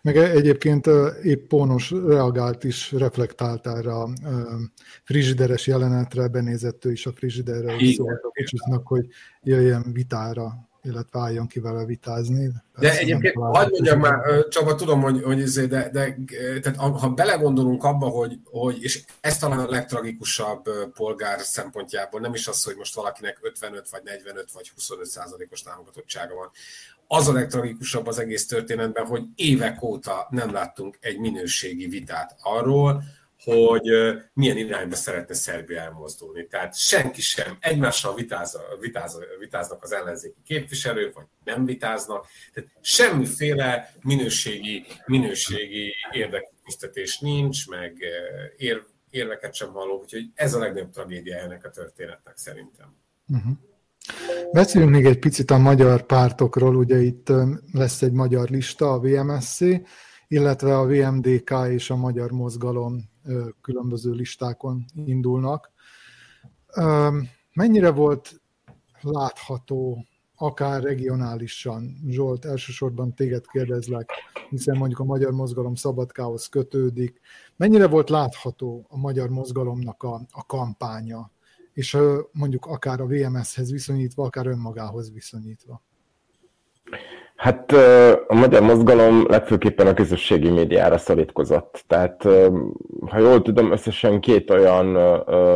Meg egyébként épp Pónos reagált is, reflektált erre a frizsideres jelenetre, benézett ő is a frizsiderre, és szólt a kicsiknak, hogy jöjjön vitára illetve álljon ki vele vitázni. De egyébként, hagyd mondjam már, Csaba, tudom, hogy, hogy izé, de, de tehát, ha belegondolunk abba, hogy, hogy, és ez talán a legtragikusabb polgár szempontjából, nem is az, hogy most valakinek 55 vagy 45 vagy 25 százalékos támogatottsága van, az a legtragikusabb az egész történetben, hogy évek óta nem láttunk egy minőségi vitát arról, hogy milyen irányba szeretne Szerbia elmozdulni. Tehát senki sem egymással vitáz, vitáz, vitáznak az ellenzéki képviselők, vagy nem vitáznak. Tehát semmiféle minőségi, minőségi érdeküztetés nincs, meg ér, érveket sem halló, úgyhogy ez a legnagyobb tragédia ennek a történetnek szerintem. Uh-huh. Beszéljünk még egy picit a magyar pártokról, ugye itt lesz egy magyar lista, a VMSC, illetve a VMDK és a Magyar Mozgalom különböző listákon indulnak. Mennyire volt látható, akár regionálisan, Zsolt, elsősorban téged kérdezlek, hiszen mondjuk a Magyar Mozgalom Szabadkához kötődik, mennyire volt látható a Magyar Mozgalomnak a, a kampánya, és mondjuk akár a VMS-hez viszonyítva, akár önmagához viszonyítva? Hát a magyar mozgalom legfőképpen a közösségi médiára szorítkozott. Tehát, ha jól tudom, összesen két olyan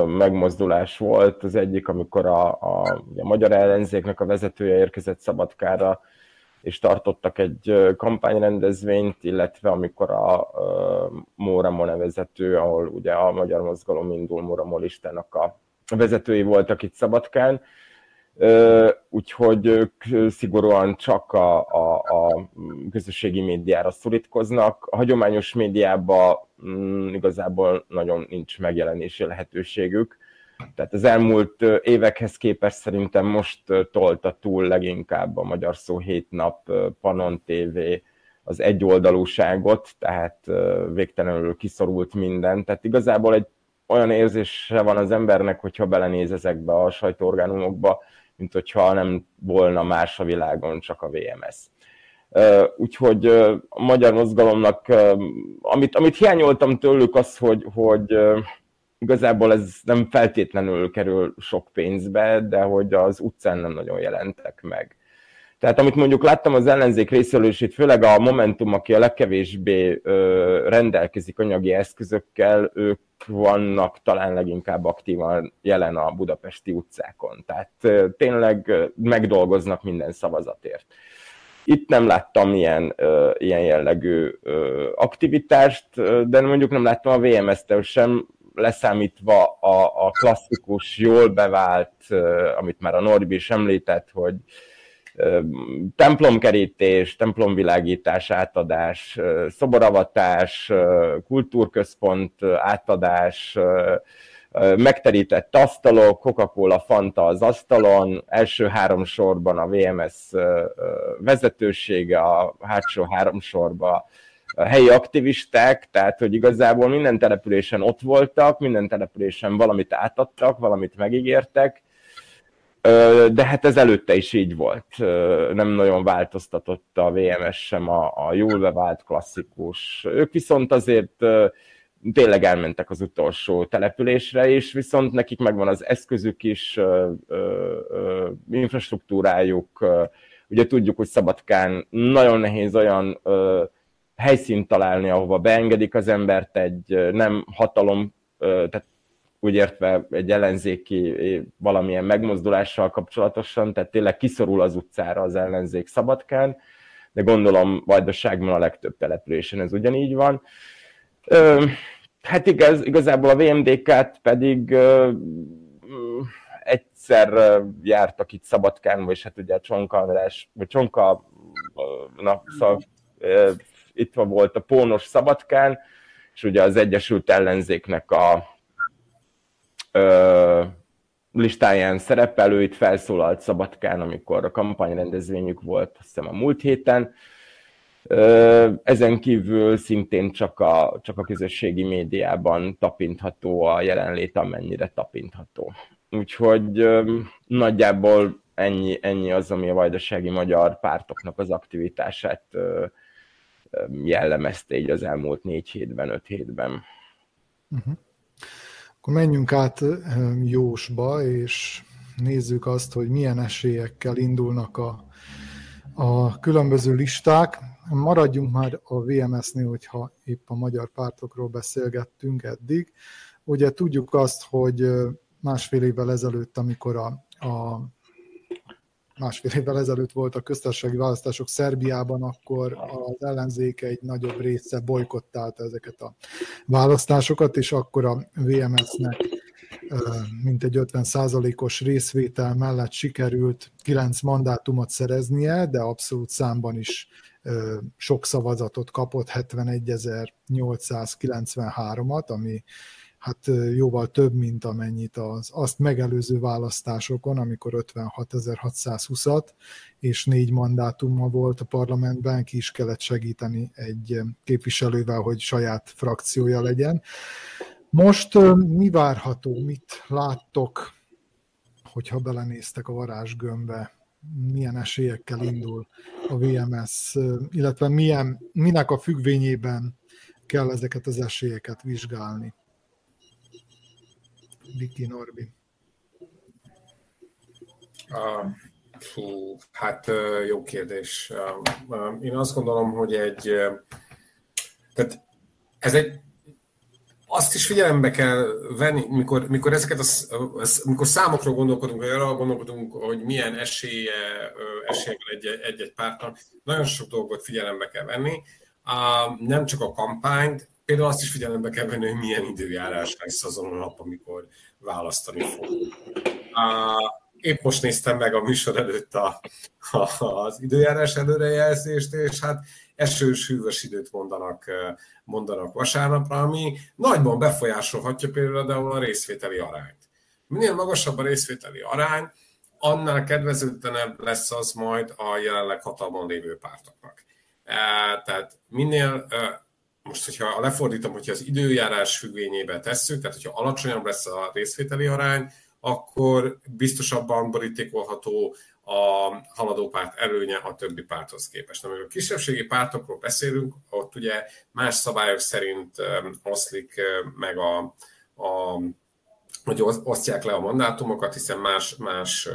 megmozdulás volt. Az egyik, amikor a, a, a magyar ellenzéknek a vezetője érkezett Szabadkára, és tartottak egy kampányrendezvényt, illetve amikor a, Móramo nevezető, ahol ugye a magyar mozgalom indul, Móramo listának a vezetői voltak itt Szabadkán, úgyhogy ők szigorúan csak a, a, a közösségi médiára szorítkoznak. A hagyományos médiában mm, igazából nagyon nincs megjelenési lehetőségük. Tehát az elmúlt évekhez képest szerintem most tolta túl leginkább a Magyar Szó 7 nap, Panon TV, az egyoldalúságot, tehát végtelenül kiszorult minden. Tehát igazából egy olyan érzése van az embernek, hogyha belenéz ezekbe a sajtóorgánumokba, mint hogyha nem volna más a világon, csak a VMS. Úgyhogy a magyar mozgalomnak, amit, amit hiányoltam tőlük az, hogy, hogy igazából ez nem feltétlenül kerül sok pénzbe, de hogy az utcán nem nagyon jelentek meg. Tehát amit mondjuk láttam az ellenzék részéről, és itt főleg a Momentum, aki a legkevésbé rendelkezik anyagi eszközökkel, ők vannak talán leginkább aktívan jelen a budapesti utcákon. Tehát tényleg megdolgoznak minden szavazatért. Itt nem láttam ilyen, ilyen jellegű aktivitást, de mondjuk nem láttam a VMS-től sem, leszámítva a, a klasszikus, jól bevált, amit már a Norbi is említett, hogy templomkerítés, templomvilágítás, átadás, szoboravatás, kultúrközpont átadás, megterített asztalok, Coca-Cola, Fanta az asztalon, első három sorban a VMS vezetősége, a hátsó három sorban a helyi aktivisták, tehát hogy igazából minden településen ott voltak, minden településen valamit átadtak, valamit megígértek, de hát ez előtte is így volt. Nem nagyon változtatott a VMS sem a, a jól bevált klasszikus. Ők viszont azért tényleg elmentek az utolsó településre is, viszont nekik megvan az eszközük is, infrastruktúrájuk, ugye tudjuk, hogy Szabadkán nagyon nehéz olyan helyszínt találni, ahova beengedik az embert egy nem hatalom, tehát úgy értve egy ellenzéki valamilyen megmozdulással kapcsolatosan, tehát tényleg kiszorul az utcára az ellenzék Szabadkán, de gondolom Vajdaságban a legtöbb településen ez ugyanígy van. Ö, Hát igaz, igazából a VMDK-t pedig uh, egyszer jártak itt Szabadkán, vagy hát ugye Csonka András, vagy Csonka, na, szóval uh, itt volt a Pónos Szabadkán, és ugye az Egyesült Ellenzéknek a uh, listáján szerepelő, itt felszólalt Szabadkán, amikor a kampányrendezvényük volt, azt hiszem a múlt héten, ezen kívül szintén csak a, csak a közösségi médiában tapintható a jelenlét, amennyire tapintható. Úgyhogy nagyjából ennyi, ennyi az, ami a vajdasági magyar pártoknak az aktivitását jellemezte így az elmúlt négy hétben, öt hétben. Uh-huh. Akkor menjünk át Jósba, és nézzük azt, hogy milyen esélyekkel indulnak a, a különböző listák maradjunk már a VMS-nél, hogyha épp a magyar pártokról beszélgettünk eddig. Ugye tudjuk azt, hogy másfél évvel ezelőtt, amikor a, a másfél évvel ezelőtt volt a köztársasági választások Szerbiában, akkor az ellenzék egy nagyobb része bolykottálta ezeket a választásokat, és akkor a VMS-nek mintegy 50% os részvétel mellett sikerült 9 mandátumot szereznie, de abszolút számban is sok szavazatot kapott, 71.893-at, ami hát jóval több, mint amennyit az azt megelőző választásokon, amikor 56.620-at és négy mandátuma volt a parlamentben, ki is kellett segíteni egy képviselővel, hogy saját frakciója legyen. Most mi várható, mit láttok, hogyha belenéztek a varázsgömbbe milyen esélyekkel indul a VMS, illetve milyen, minek a függvényében kell ezeket az esélyeket vizsgálni. Viki Norbi. Uh, fú, hát jó kérdés. Én azt gondolom, hogy egy tehát ez egy azt is figyelembe kell venni, mikor, mikor ezeket az, mikor számokról gondolkodunk, vagy arra gondolkodunk, hogy milyen esélye, esélye van egy, egy pártnak, nagyon sok dolgot figyelembe kell venni. Nem csak a kampányt, például azt is figyelembe kell venni, hogy milyen időjárás lesz azon a nap, amikor választani fog. Épp most néztem meg a műsor előtt a, a, az időjárás előrejelzést, és hát esős, hűvös időt mondanak, mondanak vasárnapra, ami nagyban befolyásolhatja például a részvételi arányt. Minél magasabb a részvételi arány, annál kedvezőtlenebb lesz az majd a jelenleg hatalmon lévő pártoknak. Tehát minél, most hogyha lefordítom, hogyha az időjárás függvényébe tesszük, tehát hogyha alacsonyabb lesz a részvételi arány, akkor biztosabban borítékolható a haladó párt előnye a többi párthoz képest. Amikor a kisebbségi pártokról beszélünk, ott ugye más szabályok szerint oszlik meg a, a hogy osztják le a mandátumokat, hiszen más, más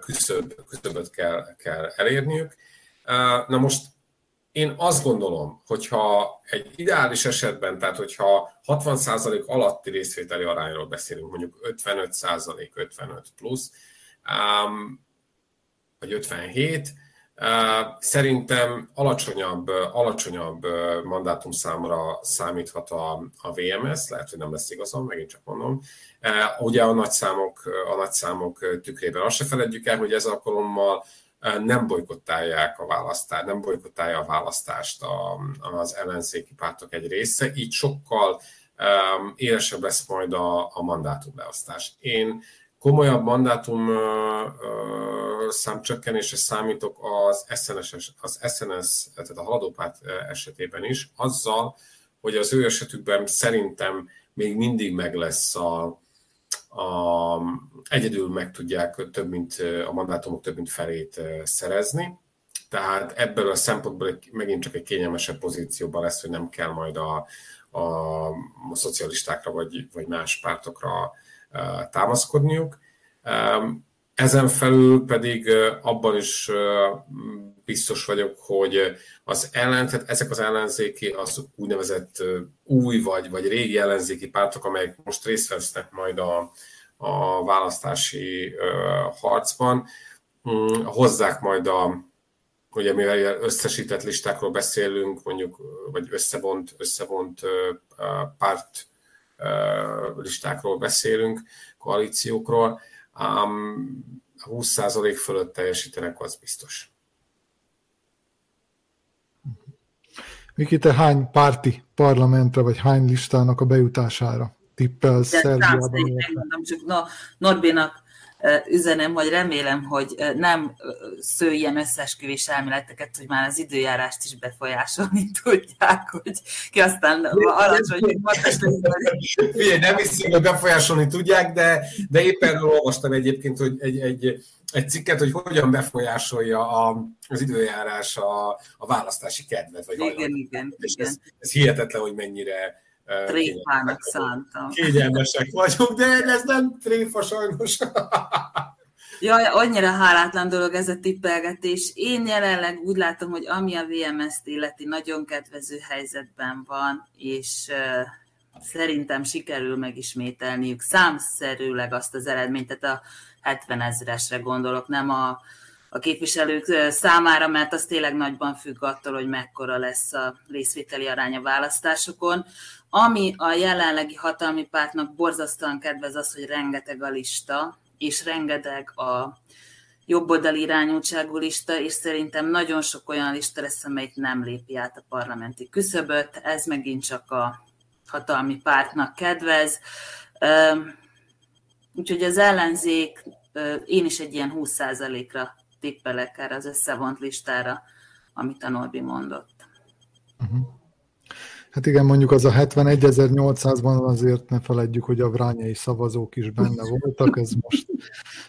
küszöb, küszöböt kell, kell elérniük. Na most én azt gondolom, hogyha egy ideális esetben, tehát hogyha 60% alatti részvételi arányról beszélünk, mondjuk 55%, 55 plusz, vagy 57, Szerintem alacsonyabb, alacsonyabb mandátumszámra számíthat a, a VMS, lehet, hogy nem lesz igazam, megint csak mondom. Ugye a nagyszámok, a nagyszámok tükrében azt se feledjük el, hogy ez alkalommal nem bolykottálják a választást, nem bolykottálja a választást az ellenzéki pártok egy része, így sokkal élesebb lesz majd a, a mandátumbeosztás. Én komolyabb mandátum számcsökkenésre számítok az SNS, az SNS, tehát a haladópárt esetében is, azzal, hogy az ő esetükben szerintem még mindig meg lesz a, a, egyedül meg tudják több mint, a mandátumok több mint felét szerezni. Tehát ebből a szempontból megint csak egy kényelmesebb pozícióban lesz, hogy nem kell majd a, a, a szocialistákra vagy, vagy más pártokra támaszkodniuk. Ezen felül pedig abban is biztos vagyok, hogy az ellen, tehát ezek az ellenzéki, az úgynevezett új vagy, vagy régi ellenzéki pártok, amelyek most részt vesznek majd a, a választási harcban, mm, hozzák majd a, ugye mivel összesített listákról beszélünk, mondjuk, vagy összevont, összevont párt listákról beszélünk, koalíciókról, ám 20% fölött teljesítenek, az biztos. Miki, te hány párti parlamentre, vagy hány listának a bejutására tippelsz Szerbiában? Csak no, Norbinak üzenem, hogy remélem, hogy nem sző ilyen összesküvés elméleteket, hogy már az időjárást is befolyásolni [LAUGHS] tudják, hogy ki aztán alacsony Figyelj, nem hiszem, hogy befolyásolni tudják, de, de éppen olvastam egyébként, hogy egy, egy, egy cikket, hogy hogyan befolyásolja a, az időjárás a, a választási kedvet. Vagy igen, igen, igen. Ez, ez hihetetlen, hogy mennyire Tréfának szántam. Kényelmesek vagyunk, de ez nem tréfa sajnos. [LAUGHS] Jaj, annyira hálátlan dolog ez a tippelgetés. Én jelenleg úgy látom, hogy ami a VMS-t illeti, nagyon kedvező helyzetben van, és uh, szerintem sikerül megismételniük számszerűleg azt az eredményt, tehát a 70 ezeresre gondolok, nem a, a képviselők számára, mert az tényleg nagyban függ attól, hogy mekkora lesz a részvételi arány a választásokon. Ami a jelenlegi hatalmi pártnak borzasztóan kedvez az, hogy rengeteg a lista, és rengeteg a jobboldali irányultságú lista, és szerintem nagyon sok olyan lista lesz, amelyik nem lépi át a parlamenti küszöböt. Ez megint csak a hatalmi pártnak kedvez. Úgyhogy az ellenzék, én is egy ilyen 20%-ra tippelek erre az összevont listára, amit a Norbi mondott. Uh-huh. Hát igen, mondjuk az a 71.800-ban azért ne feledjük, hogy a vrányai szavazók is benne voltak, ez most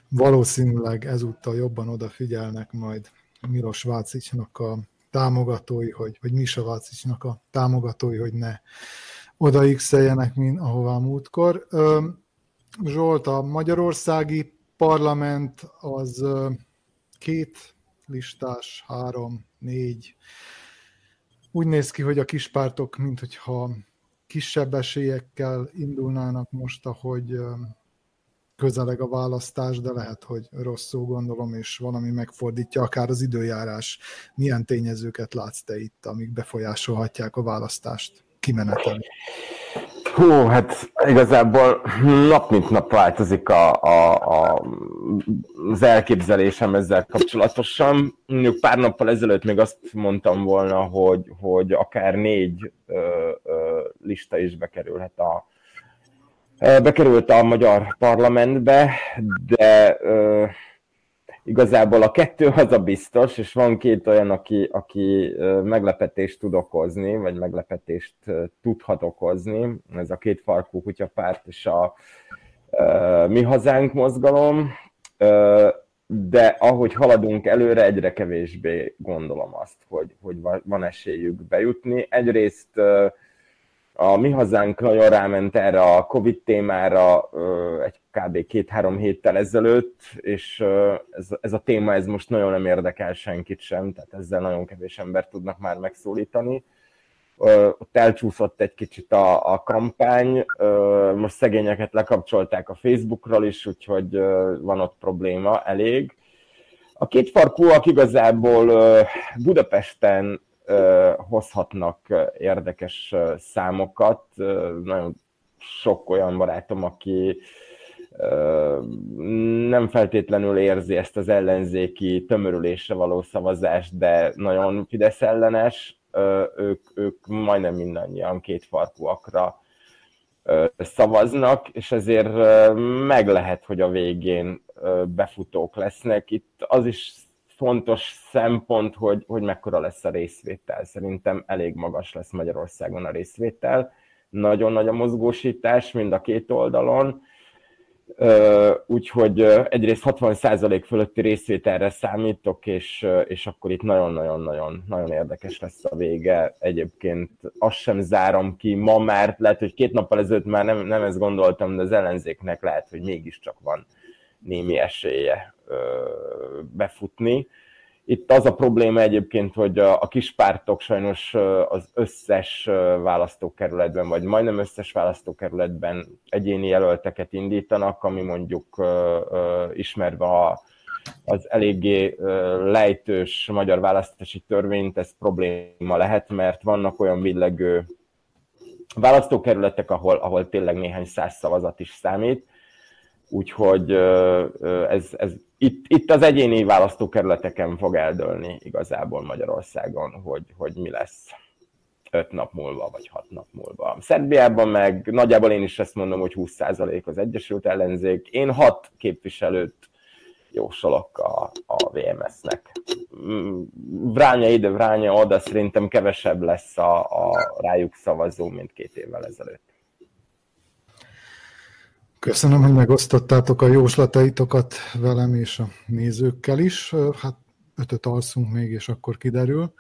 valószínűleg ezúttal jobban odafigyelnek majd Miros Vácicsnak a támogatói, hogy, vagy Misa Vácicsnak a támogatói, hogy ne oda x mint ahová múltkor. Zsolt, a magyarországi parlament az két listás, három, négy, úgy néz ki, hogy a kispártok, mint hogyha kisebb esélyekkel indulnának most, ahogy közeleg a választás, de lehet, hogy rosszul gondolom, és valami megfordítja akár az időjárás. Milyen tényezőket látsz te itt, amik befolyásolhatják a választást kimenetelni? Hú, hát igazából nap mint nap változik a, a, a, az elképzelésem ezzel kapcsolatosan. Mondjuk pár nappal ezelőtt még azt mondtam volna, hogy, hogy akár négy ö, ö, lista is bekerülhet a, bekerült a magyar parlamentbe, de ö, igazából a kettő az a biztos, és van két olyan, aki, aki meglepetést tud okozni, vagy meglepetést tudhat okozni. Ez a két farkú kutyapárt és a Mi Hazánk mozgalom, de ahogy haladunk előre, egyre kevésbé gondolom azt, hogy, hogy van esélyük bejutni. Egyrészt a mi hazánk nagyon ráment erre a Covid témára egy kb. két-három héttel ezelőtt, és ez, ez a téma ez most nagyon nem érdekel senkit sem, tehát ezzel nagyon kevés ember tudnak már megszólítani. Ott elcsúszott egy kicsit a, a kampány, most szegényeket lekapcsolták a Facebookról is, úgyhogy van ott probléma elég. A két farkúak igazából Budapesten hozhatnak érdekes számokat. Nagyon sok olyan barátom, aki nem feltétlenül érzi ezt az ellenzéki tömörülésre való szavazást, de nagyon Fidesz ellenes, ők, ők majdnem mindannyian két farkúakra szavaznak, és ezért meg lehet, hogy a végén befutók lesznek. Itt az is fontos szempont, hogy, hogy mekkora lesz a részvétel. Szerintem elég magas lesz Magyarországon a részvétel. Nagyon nagy a mozgósítás mind a két oldalon úgyhogy egyrészt 60% fölötti részvételre számítok, és, és akkor itt nagyon-nagyon-nagyon nagyon érdekes lesz a vége. Egyébként azt sem zárom ki ma, mert lehet, hogy két nappal ezelőtt már nem, nem ezt gondoltam, de az ellenzéknek lehet, hogy mégiscsak van némi esélye befutni. Itt az a probléma egyébként, hogy a, a kis pártok sajnos az összes választókerületben, vagy majdnem összes választókerületben egyéni jelölteket indítanak, ami mondjuk ismerve a, az eléggé lejtős magyar választási törvényt, ez probléma lehet, mert vannak olyan villegő választókerületek, ahol, ahol tényleg néhány száz szavazat is számít, úgyhogy ez, ez itt, itt az egyéni választókerületeken fog eldőlni igazából Magyarországon, hogy, hogy mi lesz öt nap múlva, vagy hat nap múlva. Szerbiában meg nagyjából én is ezt mondom, hogy 20% az Egyesült Ellenzék. Én hat képviselőt jósolok a, a VMS-nek. Mm, vránya ide, vránya oda, szerintem kevesebb lesz a, a rájuk szavazó, mint két évvel ezelőtt. Köszönöm, hogy megosztottátok a jóslataitokat velem és a nézőkkel is. Hát ötöt alszunk még, és akkor kiderül.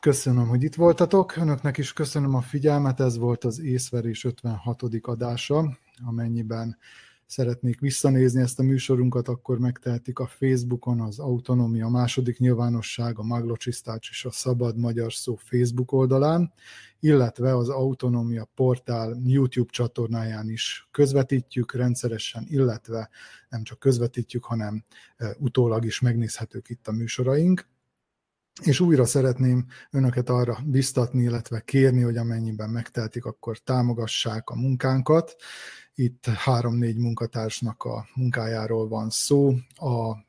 Köszönöm, hogy itt voltatok. Önöknek is köszönöm a figyelmet. Ez volt az észverés 56. adása, amennyiben szeretnék visszanézni ezt a műsorunkat, akkor megtehetik a Facebookon az Autonomia második nyilvánosság, a Maglocsisztács és a Szabad Magyar Szó Facebook oldalán, illetve az Autonomia portál YouTube csatornáján is közvetítjük rendszeresen, illetve nem csak közvetítjük, hanem utólag is megnézhetők itt a műsoraink. És újra szeretném önöket arra biztatni, illetve kérni, hogy amennyiben megtehetik, akkor támogassák a munkánkat. Itt három-négy munkatársnak a munkájáról van szó. A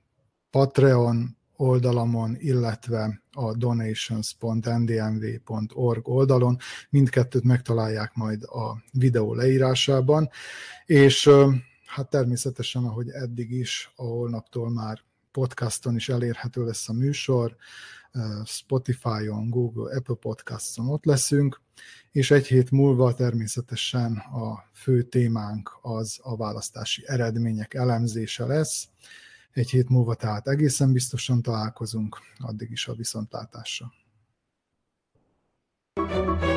Patreon oldalamon, illetve a donations.ndmv.org oldalon. Mindkettőt megtalálják majd a videó leírásában, és hát természetesen, ahogy eddig is, a holnaptól már podcaston is elérhető lesz a műsor, Spotify-on, Google, Apple Podcast-on ott leszünk, és egy hét múlva természetesen a fő témánk az a választási eredmények elemzése lesz. Egy hét múlva tehát egészen biztosan találkozunk, addig is a viszontlátásra. thank you